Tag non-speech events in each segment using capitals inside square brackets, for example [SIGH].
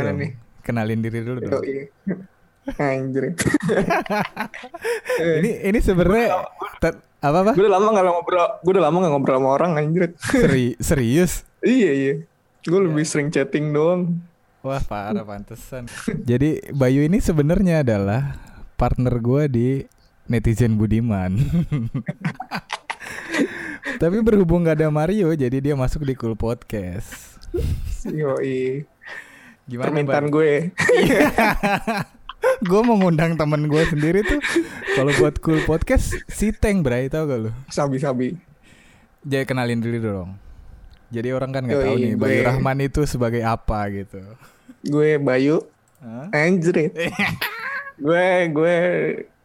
Gimana dong. nih? Kenalin diri dulu dong. [LAUGHS] Anjir. Ini ini sebenarnya apa apa? gue udah lama gak ngobrol, gue udah lama gak ngobrol sama orang anjir. Seri- serius? iya iya. Gue lebih sering chatting doang. Wah parah pantesan. Jadi Bayu ini sebenarnya adalah partner gue di netizen Budiman. [LAUGHS] Tapi berhubung gak ada Mario, jadi dia masuk di Cool Podcast. Yoi. Gimana Permintaan gue. [LAUGHS] gue mau ngundang temen gue sendiri tuh. Kalau buat Cool Podcast, si Teng Bray tau gak lu? Sabi-sabi. Jadi kenalin dulu dong. Jadi orang kan nggak tahu nih Bayu gue- Rahman itu sebagai apa gitu. Gue Bayu. Hah? Anjir. [LAUGHS] gue gue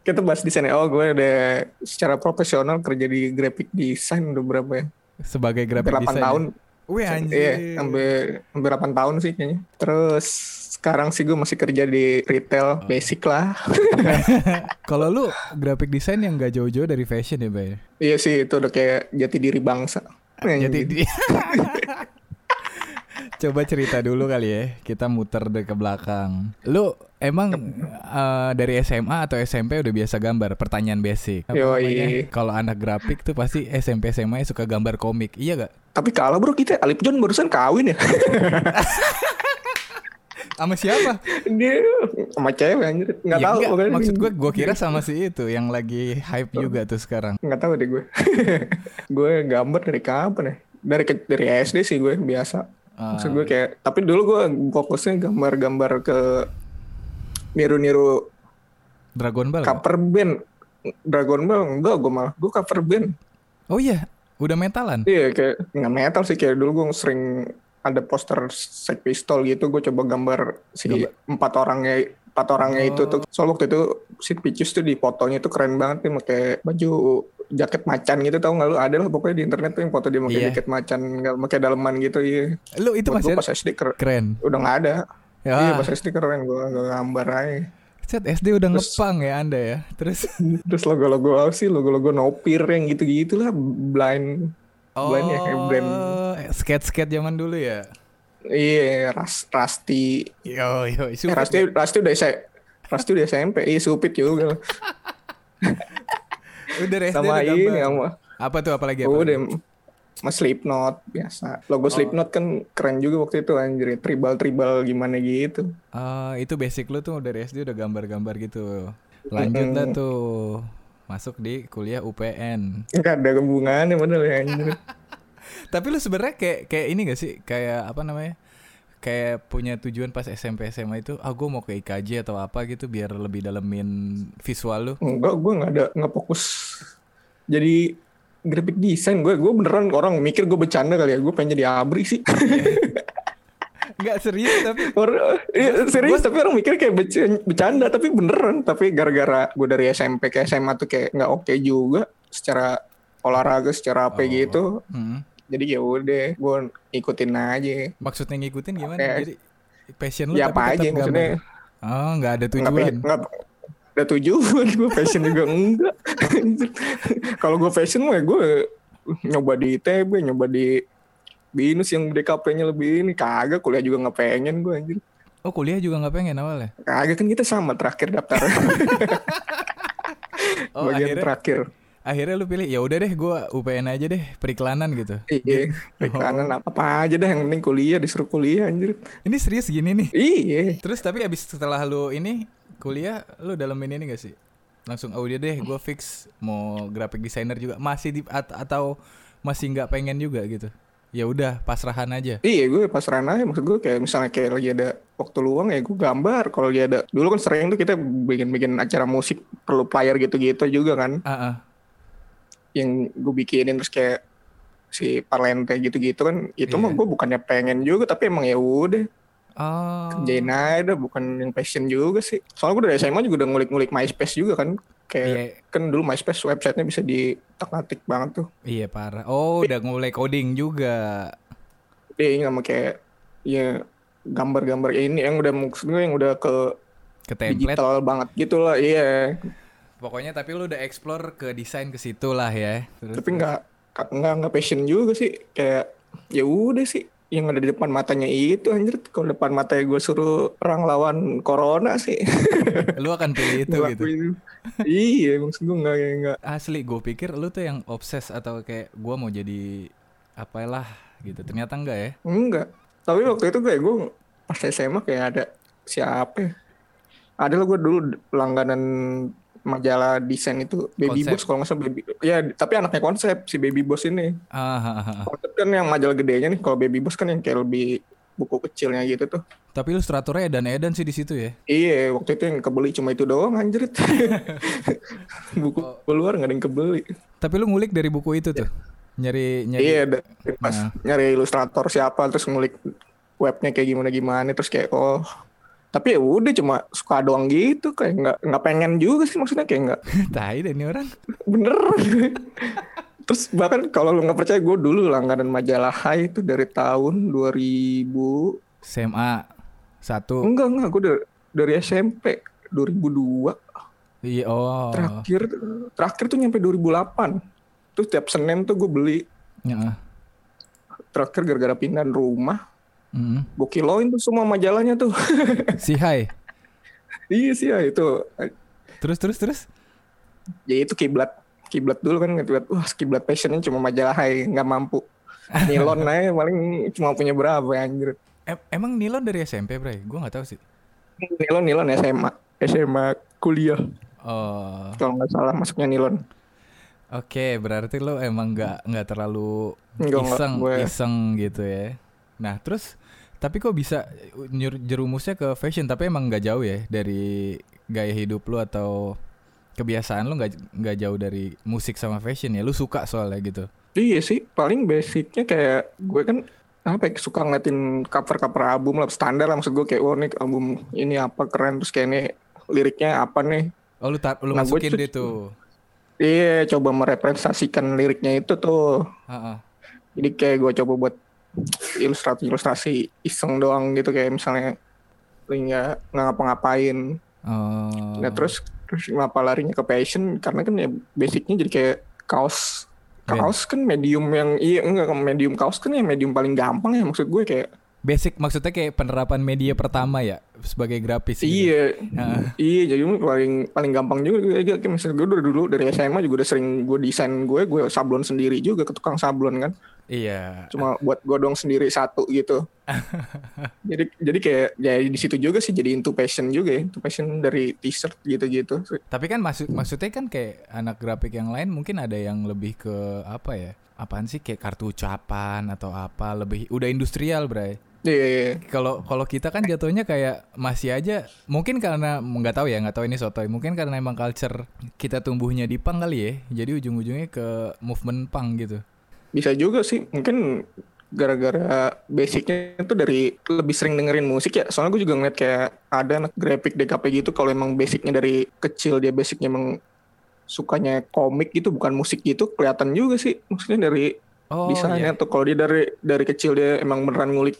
kita bahas di sini. Oh, gue udah secara profesional kerja di graphic design udah berapa ya? Sebagai graphic 8 designer. tahun. Wih anjir. Iya, hampir hampir 8 tahun sih kayaknya. Terus sekarang sih gue masih kerja di retail Oh. basic lah. [LAUGHS] Kalau lu graphic design yang gak jauh-jauh dari fashion ya, Bay? iya sih itu udah kayak jati diri bangsa. Jadi Anjir. [LAUGHS] Coba cerita dulu kali ya, kita muter deh ke belakang. Lu emang eh, dari SMA atau SMP udah biasa gambar? Pertanyaan basic. Kalau anak grafik tuh pasti SMP SMA suka gambar komik. Iya gak? Tapi kalah bro kita Alip John barusan kawin ya. [LAUGHS] Sama siapa? Dia sama cewek anjir. Enggak Ya tahu enggak. Maksud gue, gue kira sama si itu yang lagi hype juga tuh sekarang. Nggak tahu deh gue. [LAUGHS] gue gambar dari kapan ya? Dari dari SD sih gue biasa. Maksud Ah. gue kayak tapi dulu gue fokusnya gambar-gambar ke niru-niru Dragon Ball. nggak? cover band. Dragon Ball enggak gue malah gue cover band. Oh iya, udah metalan. Iya kayak nggak metal sih kayak dulu gue sering ada poster Sex Pistol gitu gue coba gambar si Gambar. empat orangnya empat orangnya itu Oh. tuh soal waktu itu si Picus tuh di fotonya tuh keren banget nih pakai baju jaket macan gitu tau nggak lu ada lah pokoknya di internet tuh yang foto dia pakai Iya. jaket macan nggak pakai daleman gitu iya Lu itu Buat masih gua pas SD keren keren. udah nggak ada Ya. iya pas SD keren gue gambar aja Set SD udah Terus- ngepang ya Anda ya. Terus [LAUGHS] terus logo-logo apa sih logo-logo nopir yang gitu-gitu lah blind oh, Brand ya, kayak brand. skate-skate zaman dulu ya. iya ras Rasti Yo yo, Eh. Rasti, Rasti udah saya Rasti udah SMP, iya supit juga. [LAUGHS] Udah SD sama udah ini sama Apa tuh apalagi apa? udah lagi? sama Slipknot biasa. Oh. Logo Slipknot kan keren juga waktu itu anjir, tribal-tribal gimana gitu. Ah, itu basic lu tuh dari SD udah gambar-gambar gitu. Lanjut lah tuh. Masuk di kuliah UPN. Enggak ada hubungannya padahal ya anjir. [LAUGHS] Tapi lu sebenarnya kayak kayak ini gak sih? Kayak apa namanya? Kayak punya tujuan pas SMP SMA itu, ah gue mau ke IKJ atau apa gitu biar lebih dalemin visual lu. Enggak, gue nggak ada nggak fokus. Jadi graphic design gue gue beneran orang mikir gue bercanda kali ya gue pengen jadi abri sih [LAUGHS] Enggak serius tapi orang iya, serius tapi orang mikir kayak berc- bercanda tapi beneran tapi gara-gara gue dari SMP ke SMA tuh kayak nggak oke juga secara olahraga secara apa Oh. gitu Hmm. Jadi ya udah gue ikutin aja Maksudnya ngikutin gimana? Kayak- Jadi passion lu ya tapi apa aja gambar. maksudnya Oh, nggak ada tujuan. nggak ada tujuan gue fashion juga enggak [LAUGHS] kalau gue fashion mah gue nyoba di ITB nyoba di binus yang DKP-nya lebih ini kagak kuliah juga nggak pengen gue anjir Oh, kuliah juga nggak pengen awalnya. kagak kan kita sama terakhir daftar [LAUGHS] [LAUGHS] Oh, bagian akhirnya terakhir akhirnya lu pilih ya udah deh gua UPN aja deh periklanan gitu. iya periklanan apa, apa aja dah yang penting kuliah disuruh kuliah anjir Ini serius gini nih. iya Terus tapi abis setelah lu ini kuliah lu dalemin ini gak sih? Langsung oh udah deh gua fix mau graphic designer juga masih di at- atau masih nggak pengen juga gitu. Ya udah pasrahan aja. Iya gue pas aja maksud gue kayak misalnya kayak lagi ada waktu luang ya gue gambar kalau lagi ada dulu kan sering tuh kita bikin-bikin acara musik perlu player gitu-gitu juga kan Ah, ah. Yang gue bikinin terus kayak si Parlente gitu-gitu kan itu Iya. mah gue bukannya pengen juga tapi emang ya udah Oh. kerjain aja bukan yang passion juga sih soalnya gue dari SMA juga udah ngulik-ngulik MySpace juga kan kayak Iya, kan dulu MySpace websitenya bisa ditak-atik banget tuh iya parah. Oh, udah mulai coding juga. dia sama kayak ya gambar-gambar ini yang udah maksud gue yang udah ke Ke template. digital banget gitu lah iya Pokoknya tapi lu udah explore ke desain ke situ lah ya. Terus, tapi nggak nggak nggak passion juga sih kayak ya udah sih yang ada di depan matanya itu anjir kalau depan matanya gue suruh perang lawan corona sih [LAUGHS] Lu akan pilih itu gitu. Iya maksud gue nggak nggak Asli gue pikir lu tuh yang obses atau kayak gua mau jadi apalah gitu. Ternyata enggak ya. enggak tapi waktu itu kayak gue pas SMA kayak ada siapa ya? ada lah gue dulu langganan majalah desain itu Baby Konsep. Boss kalau nggak salah Baby ya tapi anaknya konsep si Baby Boss ini Ah, ah, ah, ah. konsep kan yang majalah gedenya nih kalau Baby Boss kan yang kayak lebih buku kecilnya gitu tuh Tapi ilustratornya Edan Edan sih di situ ya. Iya, waktu itu yang kebeli cuma itu doang anjir. [LAUGHS] Buku keluar nggak ada yang kebeli. Tapi lu ngulik dari buku itu tuh. Nyari nyari Iya, pas Nah. nyari ilustrator siapa terus ngulik webnya kayak gimana gimana terus kayak oh tapi ya udah cuma suka doang gitu kayak nggak nggak pengen juga sih maksudnya kayak nggak [LAUGHS] tai deh ini orang. bener [LAUGHS] terus bahkan kalau lu nggak percaya gue dulu langganan majalah Hai itu dari tahun 2000 SMA satu. enggak enggak gue dari, dari SMP 2002 Iya oh. terakhir terakhir tuh nyampe 2008 terus tiap Senin tuh gue beli Ya. terakhir gara-gara pindahan rumah Mm. gue kiloin tuh semua majalahnya tuh [LAUGHS] Si Hai. iya sih ya itu Terus terus terus. ya itu kiblat kiblat dulu kan kiblat wah kiblat passionnya cuma majalah hai nggak mampu nilon [LAUGHS] aja paling cuma punya berapa ya, anjir Em- emang Nilon dari SMP, Bray? Gue nggak tahu sih. nilon nilon SMA SMA kuliah Oh. kalau nggak salah masuknya nilon Oke, berarti lo emang nggak nggak terlalu iseng gue- iseng gitu ya. Nah, terus tapi kok bisa jerumusnya ke fashion tapi emang nggak jauh ya dari gaya hidup lu atau kebiasaan lu nggak nggak jauh dari musik sama fashion ya. Lu suka soalnya gitu. iya sih paling basicnya kayak gue kan apa ya, suka ngeliatin cover-cover album lah standar lah maksud gue kayak wah nih album ini apa keren terus kayak ini liriknya apa nih Oh, lu tar- lu Nah, masukin deh tuh. Iya, coba merepresentasikan liriknya itu tuh. Heeh. Jadi kayak gue coba buat ilustrasi-ilustrasi iseng doang gitu kayak misalnya lagi nggak ngapa-ngapain. Oh. Nah terus terus ngapa larinya ke fashion karena kan ya basicnya jadi kayak kaos Iya. kaos kan medium yang iya enggak medium kaos kan yang medium paling gampang ya maksud gue kayak basic maksudnya kayak penerapan media pertama ya sebagai grafis gitu. iya Heeh. iya jadi paling paling gampang juga kayak kayak misalnya gue dari dulu dari SMA juga udah sering gue desain gue gue sablon sendiri juga ke tukang sablon kan Iya. cuma buat gue doang sendiri satu gitu [LAUGHS] jadi jadi kayak ya di situ juga sih jadi into passion juga ya into passion dari t-shirt gitu-gitu Tapi kan maksud maksudnya kan kayak anak grafik yang lain mungkin ada yang lebih ke apa ya? Apaan sih kayak kartu ucapan atau apa lebih udah industrial, Bray. Iya iya, iya. Kalau kalau kita kan jatuhnya kayak masih aja mungkin karena nggak tahu ya nggak tahu ini sotoy mungkin karena emang culture kita tumbuhnya di punk kali ya jadi ujung-ujungnya ke movement punk gitu bisa juga sih mungkin gara-gara basicnya itu dari lebih sering dengerin musik ya soalnya gue juga ngeliat kayak ada anak grafik DKP gitu kalau emang basicnya dari kecil dia basicnya emang sukanya komik gitu bukan musik gitu kelihatan juga sih maksudnya dari oh desainnya iya. tuh kalau dia dari dari kecil dia emang beneran ngulik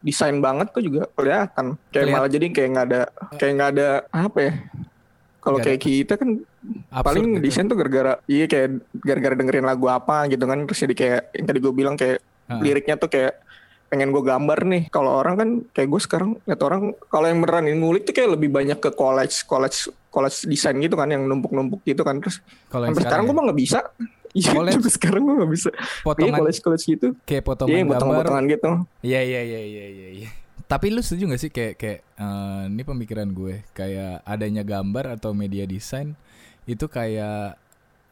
desain banget tuh juga kelihatan. Kayak Kelihat- malah jadi kayak nggak ada kayak nggak ada apa ya? Kalau kayak kita kan Absurd paling gitu. desain tuh gara-gara iya kayak gara-gara dengerin lagu apa gitu kan. Terus jadi kayak yang tadi gue bilang kayak Ah. liriknya tuh kayak pengen gue gambar nih. Kalau orang kan kayak gue sekarang lihat orang kalau yang beneran ngulik tuh kayak lebih banyak ke college college college desain gitu kan yang numpuk-numpuk gitu kan. Terus kalau sampai sekarang gue ya, mah nggak bisa iya College? sampai sekarang gue nggak bisa iya potongan college college gitu kayak iya potongan yang gambar potong-potongan gitu Iya iya iya iya iya. iya. Tapi lu setuju gak sih kayak kayak eh, ini pemikiran gue kayak adanya gambar atau media desain itu kayak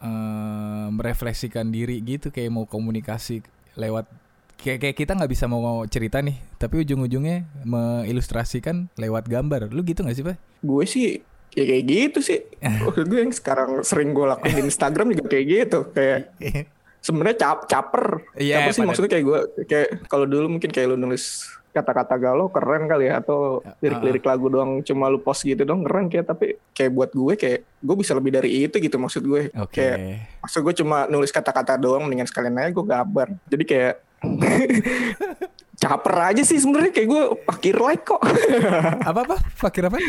eh, merefleksikan diri gitu kayak mau komunikasi lewat kayak kayak kita nggak bisa mau cerita nih tapi ujung-ujungnya mengilustrasikan lewat gambar. Lu gitu gak sih pak? gue sih ya kayak gitu sih. [LAUGHS] Maksud gue yang sekarang sering gue lakuin di Instagram juga kayak gitu. Kayak [LAUGHS] sebenarnya cap caper. Iya, caper sih maksudnya kayak gue kayak kalau dulu mungkin kayak lu nulis kata-kata galau keren kali ya. Atau Ya, lirik-lirik lagu doang cuma lu post gitu dong keren kayak. Tapi kayak buat gue kayak gue bisa lebih dari itu gitu maksud gue. Oke. kayak maksud gue cuma nulis kata-kata doang mendingan sekalian aja gue gambar. Jadi kayak [LAUGHS] caper aja sih sebenarnya kayak gue fakir like kok [LAUGHS] Apa apa? Fakir apa?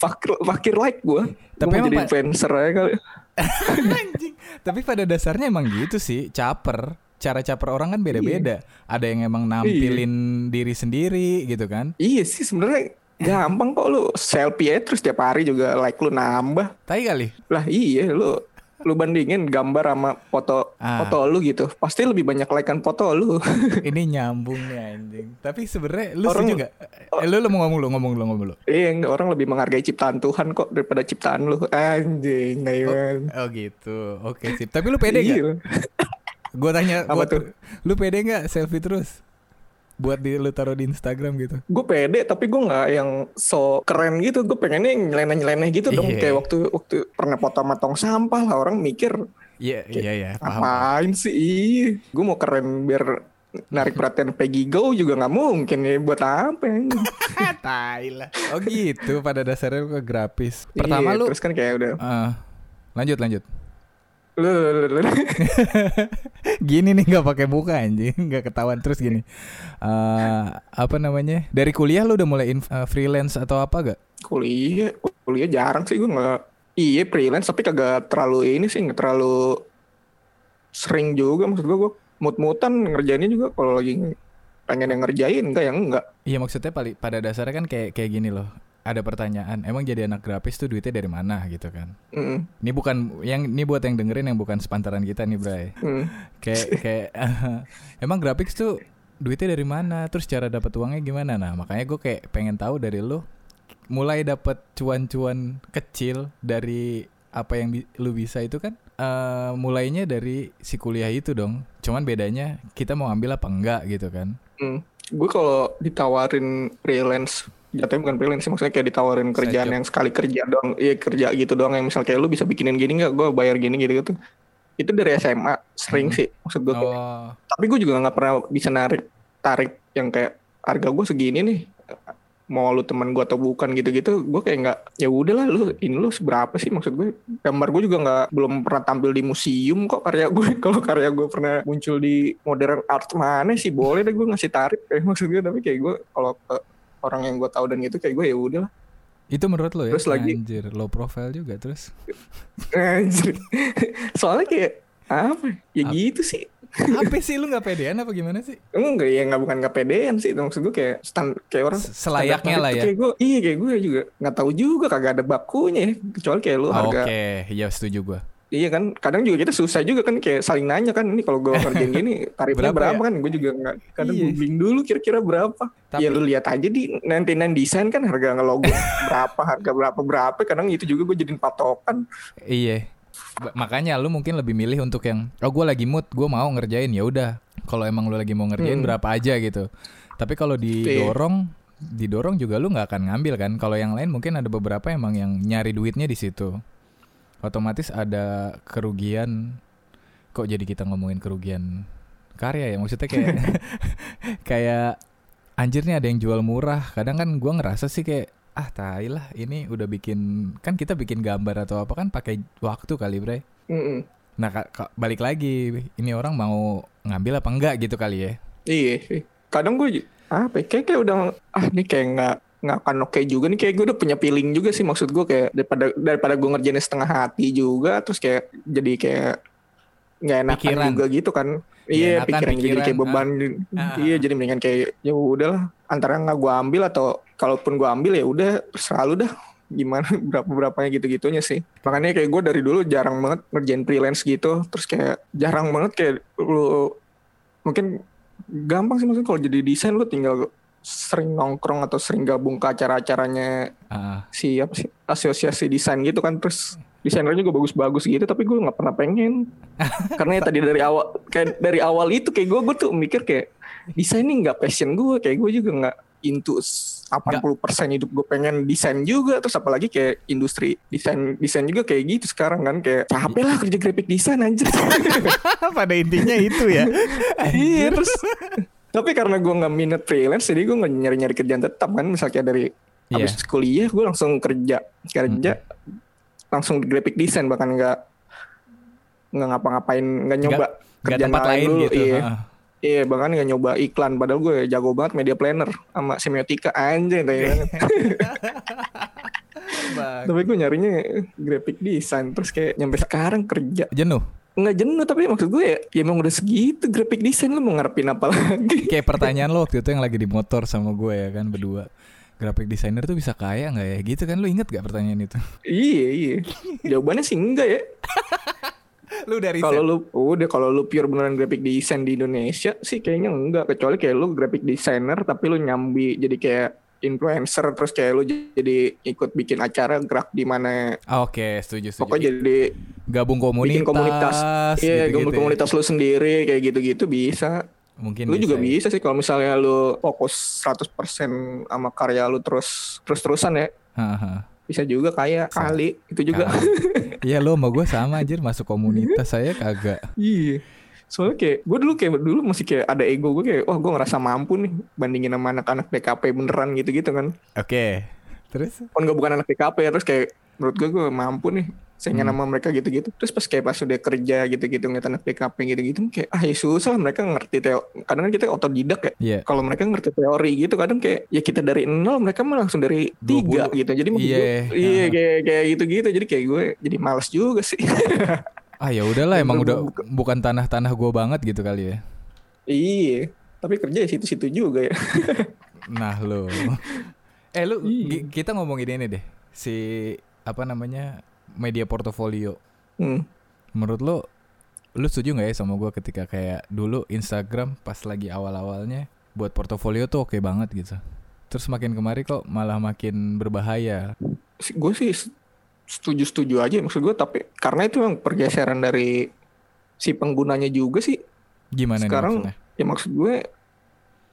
fakir fakir like gue Tapi gue emang jadi influencer aja kali [LAUGHS] Anjing. Tapi pada dasarnya emang gitu sih, caper. cara caper orang kan beda-beda. Ada yang emang nampilin diri sendiri gitu kan. Iya sih sebenarnya gampang kok lu selfie aja terus tiap hari juga like lu nambah. Tai kali. Lah iya lu lu bandingin gambar sama foto Ah. foto lu gitu pasti lebih banyak likean foto lu [LAUGHS] Ini [LAUGHS] nyambung nih anjing. Tapi sebenarnya lu Orang- setuju gak? Eh, lu, lu mau ngomong lu, ngomong lu, ngomong lu. iya orang lebih menghargai ciptaan Tuhan kok daripada ciptaan lu anjing Naiman Oh gitu. Oke sip. Tapi lu pede gak? Iya. [LAUGHS] Gue tanya, gua tuh? Lu pede gak selfie terus? Buat di, lu taruh di Instagram gitu. gue pede tapi gue nggak yang so keren gitu gue pengennya yang nyeleneh-nyeleneh gitu dong Iya. kayak waktu waktu pernah foto sama tong sampah lah orang mikir Iya, iya, iya. Paham. apain sih gue mau keren biar narik perhatian Peggy Go juga nggak mungkin ya buat apa ya? [LAUGHS] Tai lah. Oh gitu. Pada dasarnya lu ke grafis. Pertama Iya, lu. terus kan kayak udah eh, lanjut, lanjut. [LAUGHS] gini nih nggak pakai muka anjing. Nggak ketahuan. Terus gini. Eh apa namanya? Dari kuliah lu udah mulai eh, freelance atau apa gak kuliah kuliah jarang sih gue nggak. Iya freelance tapi kagak terlalu ini sih nggak terlalu sering juga. Maksud gue gue mut-mutan ngerjainnya juga. Kalau lagi pengen yang ngerjain enggak yang enggak iya maksudnya pali- pada dasarnya kan kayak kayak gini loh ada pertanyaan emang jadi anak grafis tuh duitnya dari mana? Gitu kan. Mm, ini bukan yang ini buat yang dengerin yang bukan sepantaran kita nih Bray. Mm. kayak kayak [LAUGHS] emang grafis tuh duitnya dari mana? Terus cara dapat uangnya gimana? Nah makanya gue kayak pengen tahu dari lu mulai dapat cuan-cuan kecil dari apa yang bi- lu bisa itu kan eh mulainya dari si kuliah itu dong. Cuman bedanya kita mau ambil apa enggak gitu kan. Hmm. Gue kalau ditawarin freelance, jatuhnya bukan freelance sih, maksudnya kayak ditawarin kerjaan yang sekali kerja doang, iya kerja gitu doang yang misal kayak lu bisa bikinin gini nggak, gue bayar gini gitu gitu. Itu dari SMA sering Hmm. sih, maksud gue. oh Tapi gue juga nggak pernah bisa narik tarik yang kayak harga gue segini nih, mau lu teman gue atau bukan gitu-gitu, gue kayak nggak, ya udahlah lu ini lu seberapa sih maksud gue. Gambar gue juga nggak belum pernah tampil di museum kok karya gue. [LAUGHS] Kalau karya gue pernah muncul di modern art mana sih boleh deh gue ngasih tarik kayak maksud gue tapi kayak gue kalau ke orang yang gue tahu dan gitu kayak gue ya udahlah. itu menurut lo ya Terus lagi- anjir low profile juga terus [LAUGHS] Anjir. Soalnya kayak apa? Ya Apa? gitu sih. apa sih lu nggak pedean apa gimana sih Enggak ya nggak bukan kepedean sih maksud gue kayak stand kayak orang selayaknya lah ya. Kayak gue, iya kayak gue juga nggak tahu juga kagak ada bakunya ya. kecuali kayak lu Oh, harga. oke ya setuju gua Iya kan kadang juga kita susah juga kan kayak saling nanya kan ini kalau gue kerjain [LAUGHS] gini tarifnya Berapa berapa, ya? kan gue juga nggak kadang Iya. googling dulu kira-kira berapa. Tapi- Ya lu lihat aja di nanti desain kan harga ngelogo [LAUGHS] berapa harga berapa berapa kadang itu juga gue jadiin patokan. Iya. Makanya lu mungkin lebih milih untuk yang oh gue lagi mood, gue mau ngerjain ya udah. Kalau emang lu lagi mau ngerjain Hmm. berapa aja gitu. Tapi kalau didorong, didorong juga lu nggak akan ngambil kan. Kalau yang lain mungkin ada beberapa emang yang nyari duitnya di situ. Otomatis ada kerugian. Kok jadi kita ngomongin kerugian karya ya? Maksudnya kayak [LAUGHS] [LAUGHS] kayak anjir nih ada yang jual murah. Kadang kan gua ngerasa sih kayak ah tai lah ini udah bikin kan kita bikin gambar atau apa kan pakai waktu kali bre Mm-mm. nah ka- ka- balik lagi ini orang mau ngambil apa enggak gitu kali ya Iya. Kadang gue apa ya, kayak kayak udah ah ini kayak nggak nggak akan oke juga nih kayak gue udah punya feeling juga sih maksud gue kayak daripada daripada gue ngerjainnya setengah hati juga terus kayak jadi kayak nggak enakan Pikiran. juga gitu kan. Nggak Iya enakan, pikiran jadi pikiran, kayak beban. Ah. Iya jadi mendingan kayak ya udahlah antara nggak gue ambil atau kalaupun gue ambil ya udah terserah lu dah gimana [LAUGHS] berapa berapanya gitu gitunya sih makanya kayak gue dari dulu jarang banget ngerjain freelance gitu terus kayak jarang banget kayak lu mungkin gampang sih maksudnya kalau jadi desain lu tinggal sering nongkrong atau sering gabung ke acara-acaranya Ah, si apa sih asosiasi desain gitu kan terus desainernya juga bagus-bagus gitu tapi gue nggak pernah pengen. [LAUGHS] Karena ya tadi dari awal kayak dari awal itu kayak gue gue tuh mikir kayak desain ini nggak passion gue kayak gue juga nggak into 80% hidup gue pengen desain juga terus apalagi kayak industri desain desain juga kayak gitu sekarang kan kayak capek lah kerja graphic design anjir. [LAUGHS] Pada intinya itu ya. Iya terus [LAUGHS] tapi karena gue nggak minat freelance jadi gue nggak nyari nyari kerjaan tetap kan? Misalnya dari Iya. habis kuliah gue langsung kerja. Kerja langsung di graphic design bahkan nggak nggak ngapa-ngapain nggak nyoba Nggak kerjaan tempat lain dulu, gitu iya. ah. iya bahkan nggak nyoba iklan padahal gue jago banget media planner sama semiotika anjay tai banget Bang. tapi gue nyarinya graphic design terus kayak nyampe sekarang kerja. Jenuh nggak jenuh tapi maksud gue ya, ya emang udah segitu graphic design lu mau ngarepin apa lagi [LAUGHS] Kayak pertanyaan lo waktu itu yang lagi di motor sama gue ya kan berdua. Graphic designer tuh bisa kaya nggak ya? Gitu kan lu inget gak pertanyaan itu? [LAUGHS] iya iya jawabannya sih enggak ya lu dari kalau lu udah kalau lu pure beneran graphic design di Indonesia sih kayaknya enggak kecuali kayak lu graphic designer tapi lu nyambi jadi kayak influencer terus kayak lu jadi ikut bikin acara gerak di mana Oke, setuju setuju. pokoknya jadi gabung komunitas. bikin komunitas iya gitu-gitu gabung ya. komunitas lu sendiri kayak gitu-gitu bisa Mungkin lu juga ya. bisa sih kalau misalnya lu fokus 100% sama karya lu terus terus-terusan ya bisa juga kayak kali itu juga [LAUGHS] Iya lo sama gue sama anjir masuk komunitas saya kagak. iya soalnya kayak gue dulu kayak dulu masih kayak ada ego gue kayak wah gue ngerasa mampu nih bandingin sama anak-anak PKP beneran gitu-gitu kan Oke. Terus? kan gue bukan anak PKP ya terus kayak menurut gue gue mampu nih saingan Hmm. sama mereka gitu-gitu terus pas kayak pas udah kerja gitu-gitu ngeliat anak PKP gitu-gitu kayak ah ya susah lah mereka ngerti teo kadang kan kita otodidak ya Iya. kalau mereka ngerti teori gitu kadang kayak ya kita dari nol mereka mah langsung dari tiga 20. gitu jadi maksud Iya. gue, iya kayak kayak gitu gitu jadi kayak gue jadi males juga sih [LAUGHS] Ah ya udahlah emang udah bukan tanah-tanah gue banget gitu kali ya. iya tapi kerja di situ-situ juga ya [LAUGHS] Nah lo. eh lu Iya. kita ngomongin ini deh. Si apa namanya? media portofolio. hmm. Menurut lo lu setuju nggak ya sama gue ketika kayak dulu Instagram pas lagi awal-awalnya buat portofolio tuh oke banget gitu. Terus makin kemari kok malah makin berbahaya. gue sih setuju-setuju aja maksud gue tapi karena itu yang pergeseran dari si penggunanya juga sih Gimana nih Sekarang- maksudnya? ya maksud gue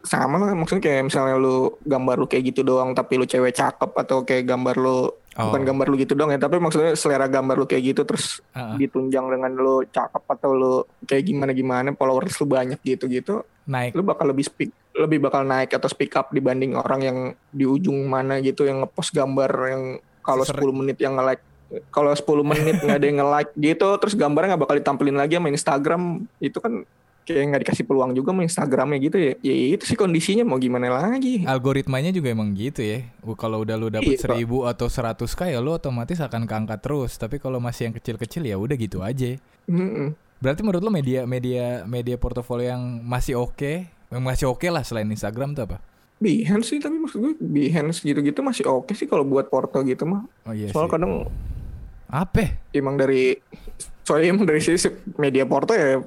sama lah maksudnya kayak misalnya lu gambar lu kayak gitu doang tapi lu cewek cakep atau kayak gambar lu Oh. bukan gambar lu gitu doang ya tapi maksudnya selera gambar lu kayak gitu terus Ah, ah. ditunjang dengan lu cakep atau lu kayak gimana gimana followers lu banyak gitu gitu naik. lu bakal lebih speak lebih bakal naik atau speak up dibanding orang yang di ujung mana gitu yang ngepost gambar yang kalau Sering. 10 menit yang nge-like kalau 10 menit nggak ada yang nge-like gitu terus gambarnya nggak bakal ditampilin lagi sama Instagram itu kan kayak nggak dikasih peluang juga sama Instagramnya gitu ya ya itu sih kondisinya mau gimana lagi Algoritmanya juga emang gitu ya. Kalau udah lu dapet Iya, Pak. 1000 atau 100 k ya lu otomatis akan keangkat terus. Tapi kalau masih yang kecil-kecil ya udah gitu aja. Mm-mm. Berarti menurut lu media media media portofolio yang masih oke, yang masih oke lah selain Instagram tuh apa? Behance sih tapi maksud gue Behance gitu-gitu masih oke sih kalau buat porto gitu mah. Oh iya soalnya kadang Apa? emang dari soalnya emang dari sisi media porto ya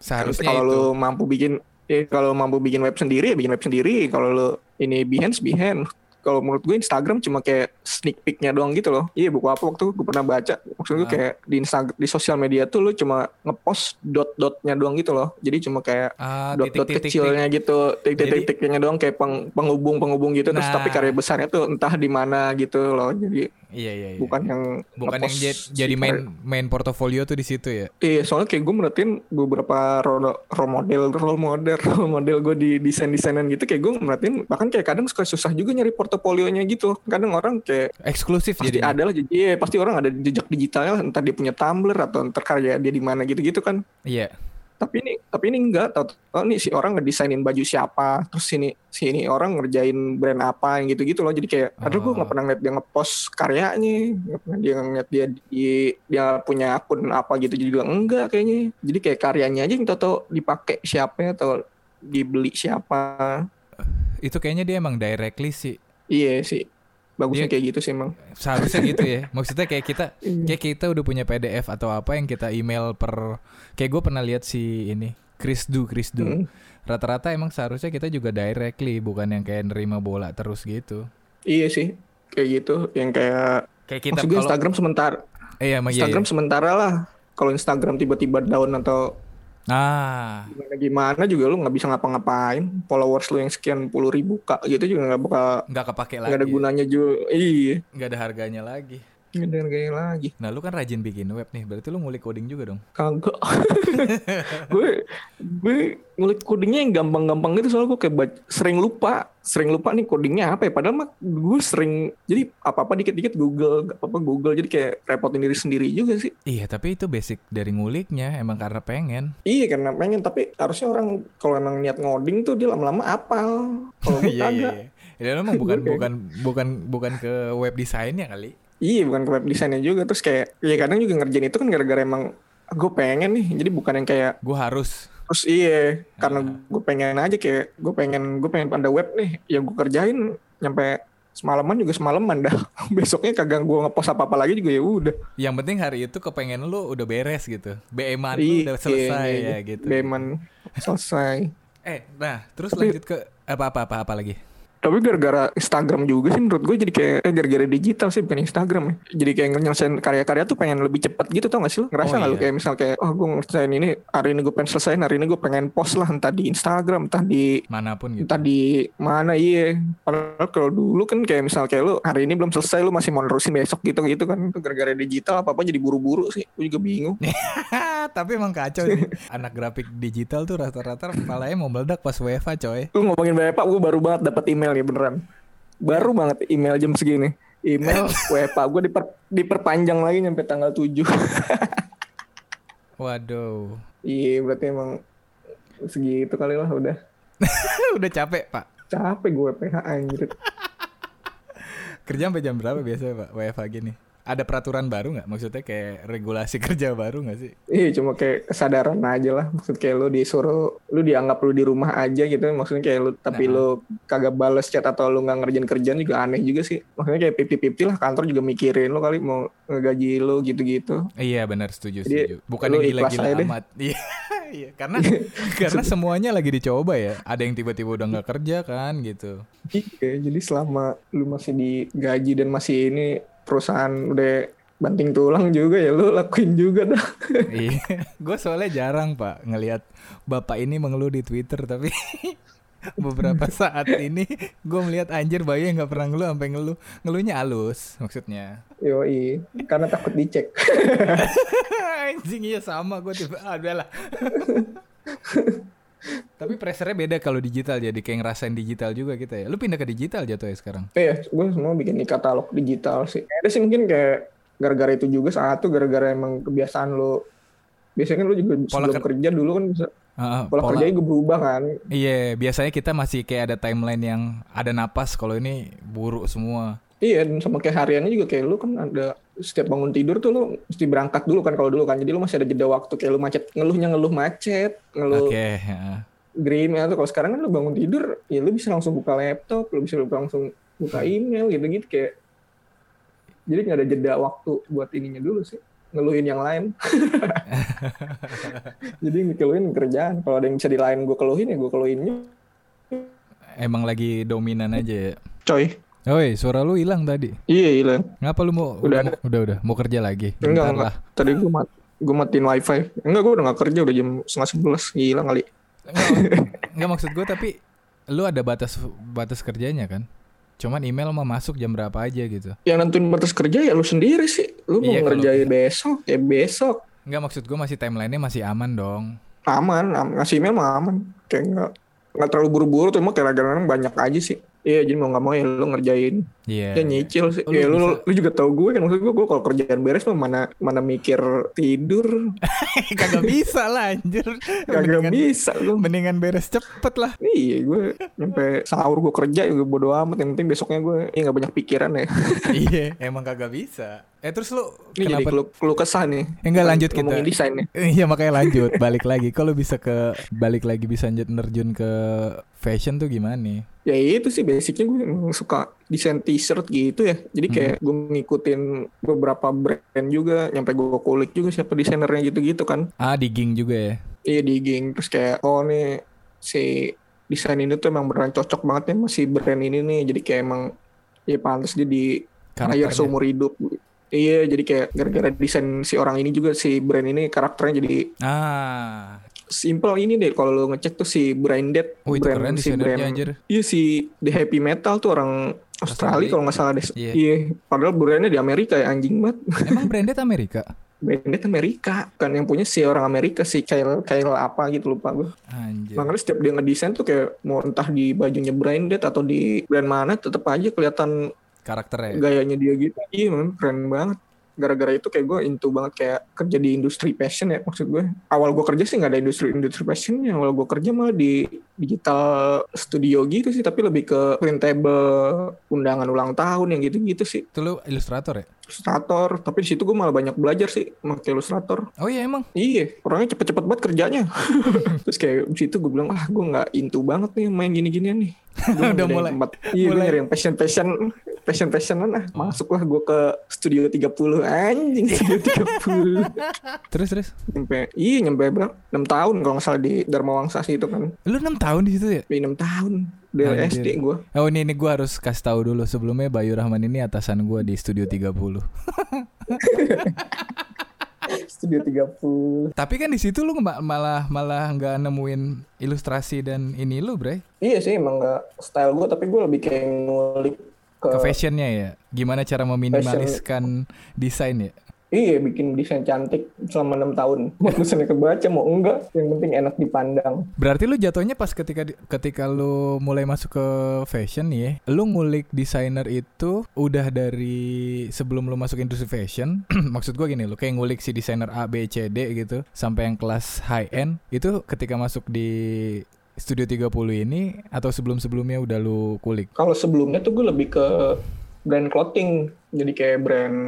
Seharusnya kalau lu mampu bikin ya kalau mampu bikin web sendiri ya bikin web sendiri. Kalau lu ini Behance Behance kalau menurut gue Instagram cuma kayak sneak peeknya doang gitu loh iya buku apa waktu gue pernah baca maksud gue Ah. kayak di Instagram di sosial media tuh lu cuma ngepost dot-dotnya doang gitu loh jadi cuma kayak Ah, dot-dot titik-titik. kecilnya gitu Jadi- titik-titiknya doang kayak peng- penghubung-penghubung gitu terus Nah. tapi karya besarnya tuh entah di mana gitu loh jadi Iya iya iya. bukan yang bukan yang jadi main main portofolio tuh di situ ya. Iya, soalnya kayak gue merhatiin beberapa role, role model, role model, [LAUGHS] role model gue di desain-desainan gitu, kayak gue merhatiin bahkan kayak kadang suka susah juga nyari portofolionya gitu. Kadang orang kayak Eksklusif pasti jadi. ada lah, jadi iya, pasti orang ada jejak digitalnya, entah dia punya Tumblr atau ntar karya dia di mana gitu-gitu kan. Iya. Tapi ini, tapi ini enggak. Tahu, oh nih si orang ngedesainin baju siapa, terus sini sini orang ngerjain brand apa yang gitu-gitu loh. Jadi kayak, aduh gue Oh. nggak pernah ngeliat dia ngepost karyanya, nggak pernah dia ngeliat dia di, dia punya akun apa gitu juga enggak kayaknya. Jadi kayak karyanya aja yang tau dipakai siapa atau dibeli siapa. Itu kayaknya dia emang directly sih. Iya sih, bagusnya Dia- kayak gitu sih emang. Seharusnya [LAUGHS] gitu ya. Maksudnya kayak kita Iya. kayak kita udah punya PDF atau apa yang kita email per kayak gue pernah lihat si ini Chris Du Chris Du. Mm. Rata-rata emang seharusnya kita juga directly bukan yang kayak nerima bola terus gitu. Iya sih, kayak gitu. Yang kayak Kayak kita maksud gue kalau Instagram sementara, eh, emang iya, Instagram iya. sementara lah. Kalau Instagram tiba-tiba down atau Ah, gimana gimana juga lu nggak bisa ngapa-ngapain followers lu yang sekian puluh ribu kak gitu juga nggak bakal nggak kepake lagi. nggak ada gunanya juga iya Nggak ada harganya lagi. Ada harganya lagi Nah, lu kan rajin bikin web nih. Berarti lu ngulik coding juga dong. kagak [LAUGHS] gue gue ngulik codingnya yang gampang-gampang gitu soalnya gue kayak bac- sering lupa sering lupa nih codingnya apa ya padahal mah gue sering jadi apa-apa dikit-dikit Google apa-apa Google jadi kayak repotin diri sendiri juga sih Iya, tapi itu basic dari nguliknya emang karena pengen. iya karena pengen tapi harusnya orang kalau emang niat ngoding tuh dia lama-lama apal kalau [LAUGHS] gue Iya, iya. kagak iya. Ya emang [LAUGHS] bukan Gue bukan bukan bukan ke web desainnya kali. Iya bukan ke web desainnya juga terus kayak ya kadang juga ngerjain itu kan gara-gara emang gue pengen nih jadi bukan yang kayak Gue harus. terus iya karena gue pengen aja kayak gue pengen gue pengen pada web nih ya gue kerjain nyampe semalaman juga semalaman dah [LAUGHS] besoknya kagak gue ngepost apa apa lagi juga ya udah Yang penting hari itu kepengen lu udah beres gitu. BM-an lu Iya, udah selesai iya, ya iya. gitu. Beman selesai Eh, nah, terus Tapi- lanjut ke apa apa apa apa lagi? Tapi gara-gara Instagram juga sih menurut gue jadi kayak eh, gara-gara digital sih bukan Instagram ya jadi kayak nyelesain karya-karya tuh pengen lebih cepat gitu tau gak sih lo Oh, ngerasa nggak lu iya. kayak misal kayak oh gue ngerjain ini hari ini gue pengen selesaiin hari ini gue pengen post lah entah di Instagram entah di Mana pun gitu. entah di mana iya padahal kalau dulu kan kayak misal kayak lu hari ini belum selesai lu masih mau nerusin besok gitu gitu kan gara-gara digital apa apa jadi buru-buru sih gue juga bingung [LAUGHS] Tapi emang kacau sih. Anak grafik digital tuh rata-rata kepalanya mau meledak pas WFA coy. lu ngomongin Bapak gue baru banget dapat email nih beneran baru banget email jam segini email [LAUGHS] WFA gue diper, diperpanjang lagi nyampe tanggal 7 [LAUGHS] Waduh. iya berarti emang segitu kali lah udah [LAUGHS] udah capek, Pak. capek gue PH anjir Kerja sampai jam berapa biasanya, Pak? WFA gini. Ada peraturan baru nggak? Maksudnya kayak regulasi [LAUGHS] kerja baru nggak sih? Iya cuma kayak kesadaran aja lah Maksud kayak lu disuruh Lu dianggap lu di rumah aja gitu Maksudnya kayak lu Tapi Nah. lu kagak bales chat Atau lu gak ngerjain kerjaan juga aneh juga sih Maksudnya kayak pipi-pipi lah Kantor juga mikirin lu kali Mau ngegaji lu gitu-gitu Iya benar setuju Jadi, setuju. Bukan gila-gila amat. [LAUGHS] Iya. Iya, karena [LAUGHS] karena semuanya lagi dicoba ya. Ada yang tiba-tiba udah nggak kerja kan gitu. Iya jadi selama Lu masih digaji Dan masih ini Perusahaan udah banting tulang juga ya Lu lakuin juga dah [LAUGHS] Iya. Gue soalnya jarang pak ngelihat bapak ini mengeluh di Twitter tapi [LAUGHS] beberapa saat ini gue melihat anjir Bayu yang nggak pernah ngeluh sampai ngeluh ngeluhnya halus maksudnya. Yoi Karena takut dicek [LAUGHS] Anjing iya sama gue tiba ah udah lah. Tapi pressure-nya beda kalau digital jadi kayak ngerasain digital juga kita ya. Lu pindah ke digital jatuh ya sekarang. Iya, gue semua bikin di katalog digital sih. Ada sih mungkin kayak gara-gara itu juga satu gara-gara emang kebiasaan lo. Biasanya kan lo juga Pola sebelum ker- kerja dulu kan bisa Heeh, pola, pola- kerjanya gue berubah kan. Iya, biasanya kita masih kayak ada timeline yang ada napas kalau ini buruk semua. Iya, dan sama kayak hariannya juga kayak lu kan ada setiap bangun tidur tuh lo mesti berangkat dulu kan kalau dulu kan. Jadi lo masih ada jeda waktu kayak lu macet, ngeluhnya ngeluh macet, ngeluh Oke, heeh. green ya tuh. Kalau sekarang kan lu bangun tidur, ya lu bisa langsung buka laptop, lu bisa langsung buka email gitu-gitu kayak. Jadi nggak ada jeda waktu buat ininya dulu sih ngeluhin yang lain. [LAUGHS] Jadi ngeluhin kerjaan. Kalau ada yang bisa di lain gue keluhin ya gue keluhin juga. Emang lagi dominan aja ya. Coy. Oi, suara lu hilang tadi. Iya hilang. Ngapa lu mau Udah mau- udah udah mau kerja lagi? Enggak, Bentar enggak. lah. Tadi gue mat gue matiin wifi. Enggak gue udah gak kerja udah jam setengah sebelas. Hilang kali. Enggak, enggak maksud gue tapi lu ada batas batas kerjanya kan? Cuman email mah masuk jam berapa aja gitu. Yang nentuin batas kerja ya lu sendiri sih. Lu mau Iya, kalau- ngerjain besok ya besok. Enggak maksud gue masih timelinenya masih aman dong. Aman, am- ngasih email mah aman. Kayak enggak nggak terlalu buru-buru tuh emang kadang-kadang banyak aja sih. Iya jadi mau nggak mau ya lu ngerjain. Iya. Ya nyicil sih. Lu ya lu, bisa- lu juga tahu gue kan maksud gue, gue kalau kerjaan beres mah mana mana mikir tidur. [LAUGHS] Kagak bisa lah anjir. Kagak Mendingan, bisa lu. mendingan beres cepet lah. Iya gue sampai sahur gue kerja juga bodo amat. Yang penting besoknya gue ya nggak banyak pikiran ya. [LAUGHS] iya, emang kagak bisa. Eh terus lu Ini jadi kenapa keluh, keluh kesah nih. Enggak, lanjut kita. Ngomongin desain nih. [LAUGHS] Iya makanya lanjut balik lagi. Kalau bisa ke balik lagi bisa lanjut nerjun ke fashion tuh gimana nih? Ya itu sih basicnya gue suka desain t-shirt gitu ya. Jadi Hmm. kayak gue ngikutin beberapa brand juga. Nyampe gue kulik juga siapa desainernya gitu-gitu kan. Ah digging juga ya. Iya digging. Terus kayak oh nih si desain ini tuh emang beneran cocok banget ya masih brand ini nih. Jadi kayak emang ya pantas dia di hire Karakternya. seumur hidup. Iya jadi kayak gara-gara desain si orang ini juga si brand ini karakternya jadi Ah, simple ini deh kalau lo ngecek tuh si Branded oh itu brand keren si brand anjir. Iya si The Happy Metal tuh orang Australia. Australia kalau nggak salah deh. Iya. Iya. Padahal brandnya di Amerika ya anjing banget. Emang branded Amerika? Branded Amerika kan yang punya si orang Amerika si Kyle Kyle apa gitu lupa gue. Anjir. Makanya setiap dia ngedesain tuh kayak mau entah di bajunya branded atau di brand mana tetap aja kelihatan Karakternya. gayanya dia gitu. Iya man, keren banget. Gara-gara itu kayak gue into banget kayak kerja di industri fashion ya maksud gue. Awal gue kerja sih nggak ada industri industri fashionnya. Awal gue kerja malah di digital studio gitu sih tapi lebih ke printable undangan ulang tahun yang gitu-gitu sih Itu lu ilustrator ya? Ilustrator tapi di situ gue malah banyak belajar sih pakai ilustrator Oh iya emang. iya orangnya cepet-cepet banget kerjanya. [LAUGHS] Terus kayak di situ gue bilang ah gue nggak into banget nih main gini-ginian nih. [LAUGHS] Gua Udah mulai- tempat, iya mulai- nyari yang passion passion passion passionan ah masuklah gue ke studio 30 anjing [LAUGHS] studio 30 Terus terus. nyampe iya nyampe berapa? 6 tahun kalau nggak salah di Dharma Wangsa sih itu kan. Lu 6 tahun di situ ya? Di 6 tahun dari Anjir. SD gue Oh ini ini gue harus kasih tahu dulu sebelumnya Bayu Rahman ini atasan gue di Studio 30. [LAUGHS] studio 30 Tapi kan di situ lu ma- malah malah nggak nemuin ilustrasi dan ini lu, Bre. iya sih emang nggak style gue tapi gue lebih kayak ngulik ke, Ke fashionnya ya. Gimana cara meminimaliskan desain ya? Iya bikin desain cantik selama 6 tahun [LAUGHS] mau tulisannya kebaca mau enggak yang penting enak dipandang Berarti lu jatuhnya pas ketika ketika lu mulai masuk ke fashion ya, lu ngulik desainer itu udah dari sebelum lu masuk industri fashion. [CLEARS THROAT] maksud gua gini, lu kayak ngulik si desainer A, B, C, D gitu sampai yang kelas high end itu ketika masuk di Studio 30 ini atau sebelum-sebelumnya udah lu kulik? kalau sebelumnya tuh gue lebih ke brand clothing jadi kayak brand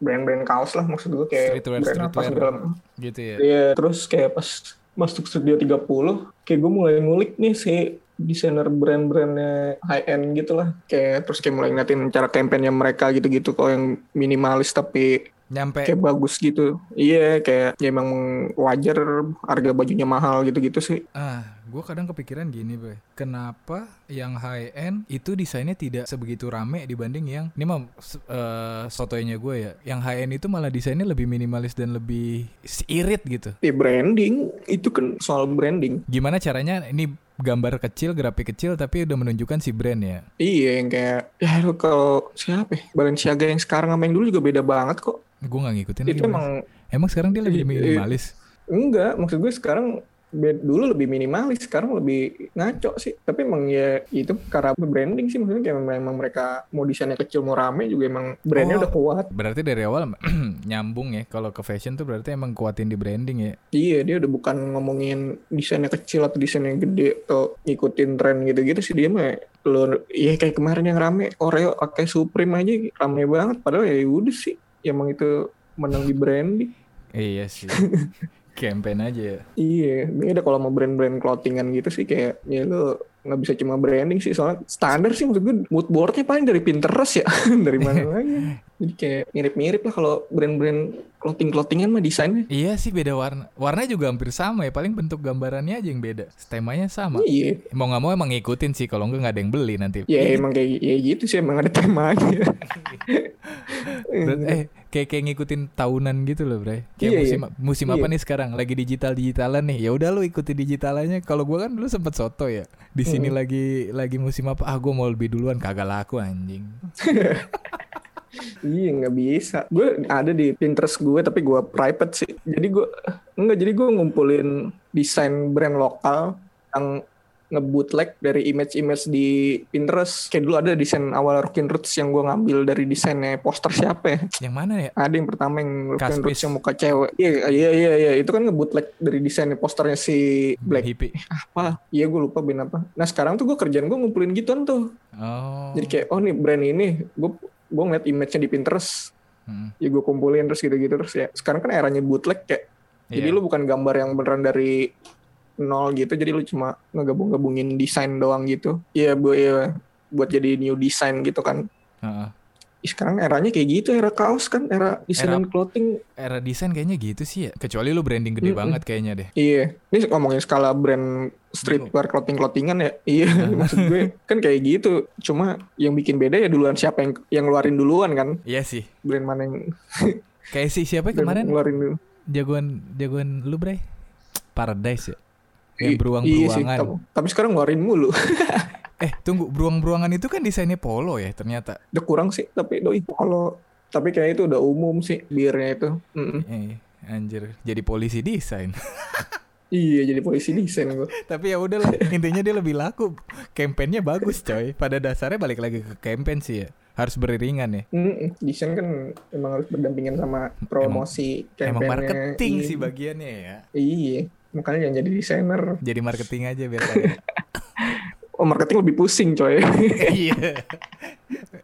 brand-brand kaos lah maksud gue kayak Streetwear, brand apa streetwear. segala Gitu ya. Iya, terus kayak pas masuk studio 30, kayak gue mulai ngulik nih si desainer brand-brandnya high end gitu lah. Kayak terus kayak mulai ngeliatin cara kampanye mereka gitu-gitu kok yang minimalis tapi Nyampe kayak bagus gitu. Iya, kayak ya emang wajar harga bajunya mahal gitu-gitu sih. Ah, gue kadang kepikiran gini, Boy. Kenapa yang high end itu desainnya tidak sebegitu rame dibanding yang ini mah s- eh, sotoynya gue ya. Yang high end itu malah desainnya lebih minimalis dan lebih irit gitu. Ya branding itu kan soal branding. Gimana caranya ini gambar kecil, grafik kecil tapi udah menunjukkan si brand ya. Iya, yang kayak ya kalau siapa ya? Balenciaga yang sekarang sama yang dulu juga beda banget kok. Gue nggak ngikutin Itu lagi, emang. Emang sekarang dia lebih Iya, iya. minimalis. Enggak, maksud gue sekarang be- dulu lebih minimalis, sekarang lebih ngaco sih. Tapi emang ya itu karena branding sih maksudnya kayak memang, emang mereka mau desainnya kecil mau rame juga emang brandnya Oh. udah kuat. Berarti dari awal [CLEARS THROAT] nyambung ya. Kalau ke fashion tuh berarti emang kuatin di branding ya. Iya, dia udah bukan ngomongin desainnya kecil atau desainnya gede atau ngikutin tren gitu-gitu sih dia mah lo iya kayak kemarin yang rame Oreo pakai Supreme aja rame banget padahal ya udah sih emang itu menang di branding. Iya sih. [LAUGHS] Campaign aja ya. Iya, beda kalau mau brand-brand clothingan gitu sih kayak ya lo nggak bisa cuma branding sih soalnya standar sih maksud gue mood boardnya paling dari Pinterest ya [LAUGHS] dari mana [LAUGHS] lagi jadi kayak mirip-mirip lah kalau brand-brand clothing clothingan mah desainnya Iya sih beda warna. Warnanya juga hampir sama ya. Paling bentuk gambarannya aja yang beda. Temanya sama. iya Mau nggak mau emang ngikutin sih. Kalau nggak nggak ada yang beli nanti. ya emang kayak ya gitu sih emang ada temanya [LAUGHS] Berat- eh kayak kayak ngikutin tahunan gitu loh, Bray. Kayak Iya, musim musim apa Iya. nih sekarang? Lagi digital digitalan nih. Ya udah lu ikuti digitalannya. Kalau gua kan dulu sempet soto ya. Di sini Hmm. lagi lagi musim apa? Ah gua mau lebih duluan kagak laku anjing. [LAUGHS] iya nggak bisa gue ada di Pinterest gue tapi gue private sih jadi gue enggak jadi gue ngumpulin desain brand lokal yang nge-bootleg dari image-image di Pinterest. Kayak dulu ada desain awal Rockin' Roots yang gue ngambil dari desainnya poster siapa ya? Yang mana ya? Ada yang pertama yang Rockin'. Roots yang muka cewek. Iya, iya, iya, iya. Itu kan nge-bootleg dari desainnya posternya si Black. Hippie. Apa? Iya, gue lupa band apa. Nah, sekarang tuh gue kerjaan gue ngumpulin gituan tuh. Oh. Jadi kayak, oh nih brand ini, gue gue ngeliat image-nya di Pinterest. Hmm. Ya gue kumpulin terus gitu-gitu. Terus ya, sekarang kan eranya bootleg kayak. Jadi Iya. lu bukan gambar yang beneran dari nol gitu. Jadi lu cuma ngegabung-gabungin desain doang gitu. Iya, bu, iya, buat jadi new design gitu kan. Heeh. Ih, sekarang eranya kayak gitu, era kaos kan, era desain Era- dan clothing. Era desain kayaknya gitu sih ya. Kecuali lu branding gede Mm-mm. banget kayaknya deh. Iya, ini ngomongin skala brand streetwear clothing clothingan ya. Iya, [LAUGHS] maksud gue kan kayak gitu. Cuma yang bikin beda ya duluan siapa yang yang ngeluarin duluan kan, Iya sih. brand mana yang Kayak si siapa [LAUGHS] kemarin ngeluarin dulu. jagoan jagoan lu bre Paradise ya yang beruang-beruangan Iya sih, tapi, tapi sekarang ngeluarin mulu. [LAUGHS] eh tunggu beruang-beruangan itu kan desainnya polo ya ternyata udah kurang sih, tapi doi kalau tapi kayak itu udah umum sih birnya itu. Mm-mm. eh, anjir jadi polisi desain [LAUGHS] Iya, jadi polisi desain gue. [LAUGHS] tapi ya udahlah intinya dia lebih laku kampanyenya bagus coy pada dasarnya balik lagi ke campaign sih ya harus beriringan ya Mm-mm. Desain kan emang harus berdampingan sama promosi emang campaign-nya. marketing Iya. sih bagiannya ya Iya, makanya jangan jadi desainer. jadi marketing aja biar [LAUGHS] oh, marketing lebih pusing coy. [LAUGHS] Iya.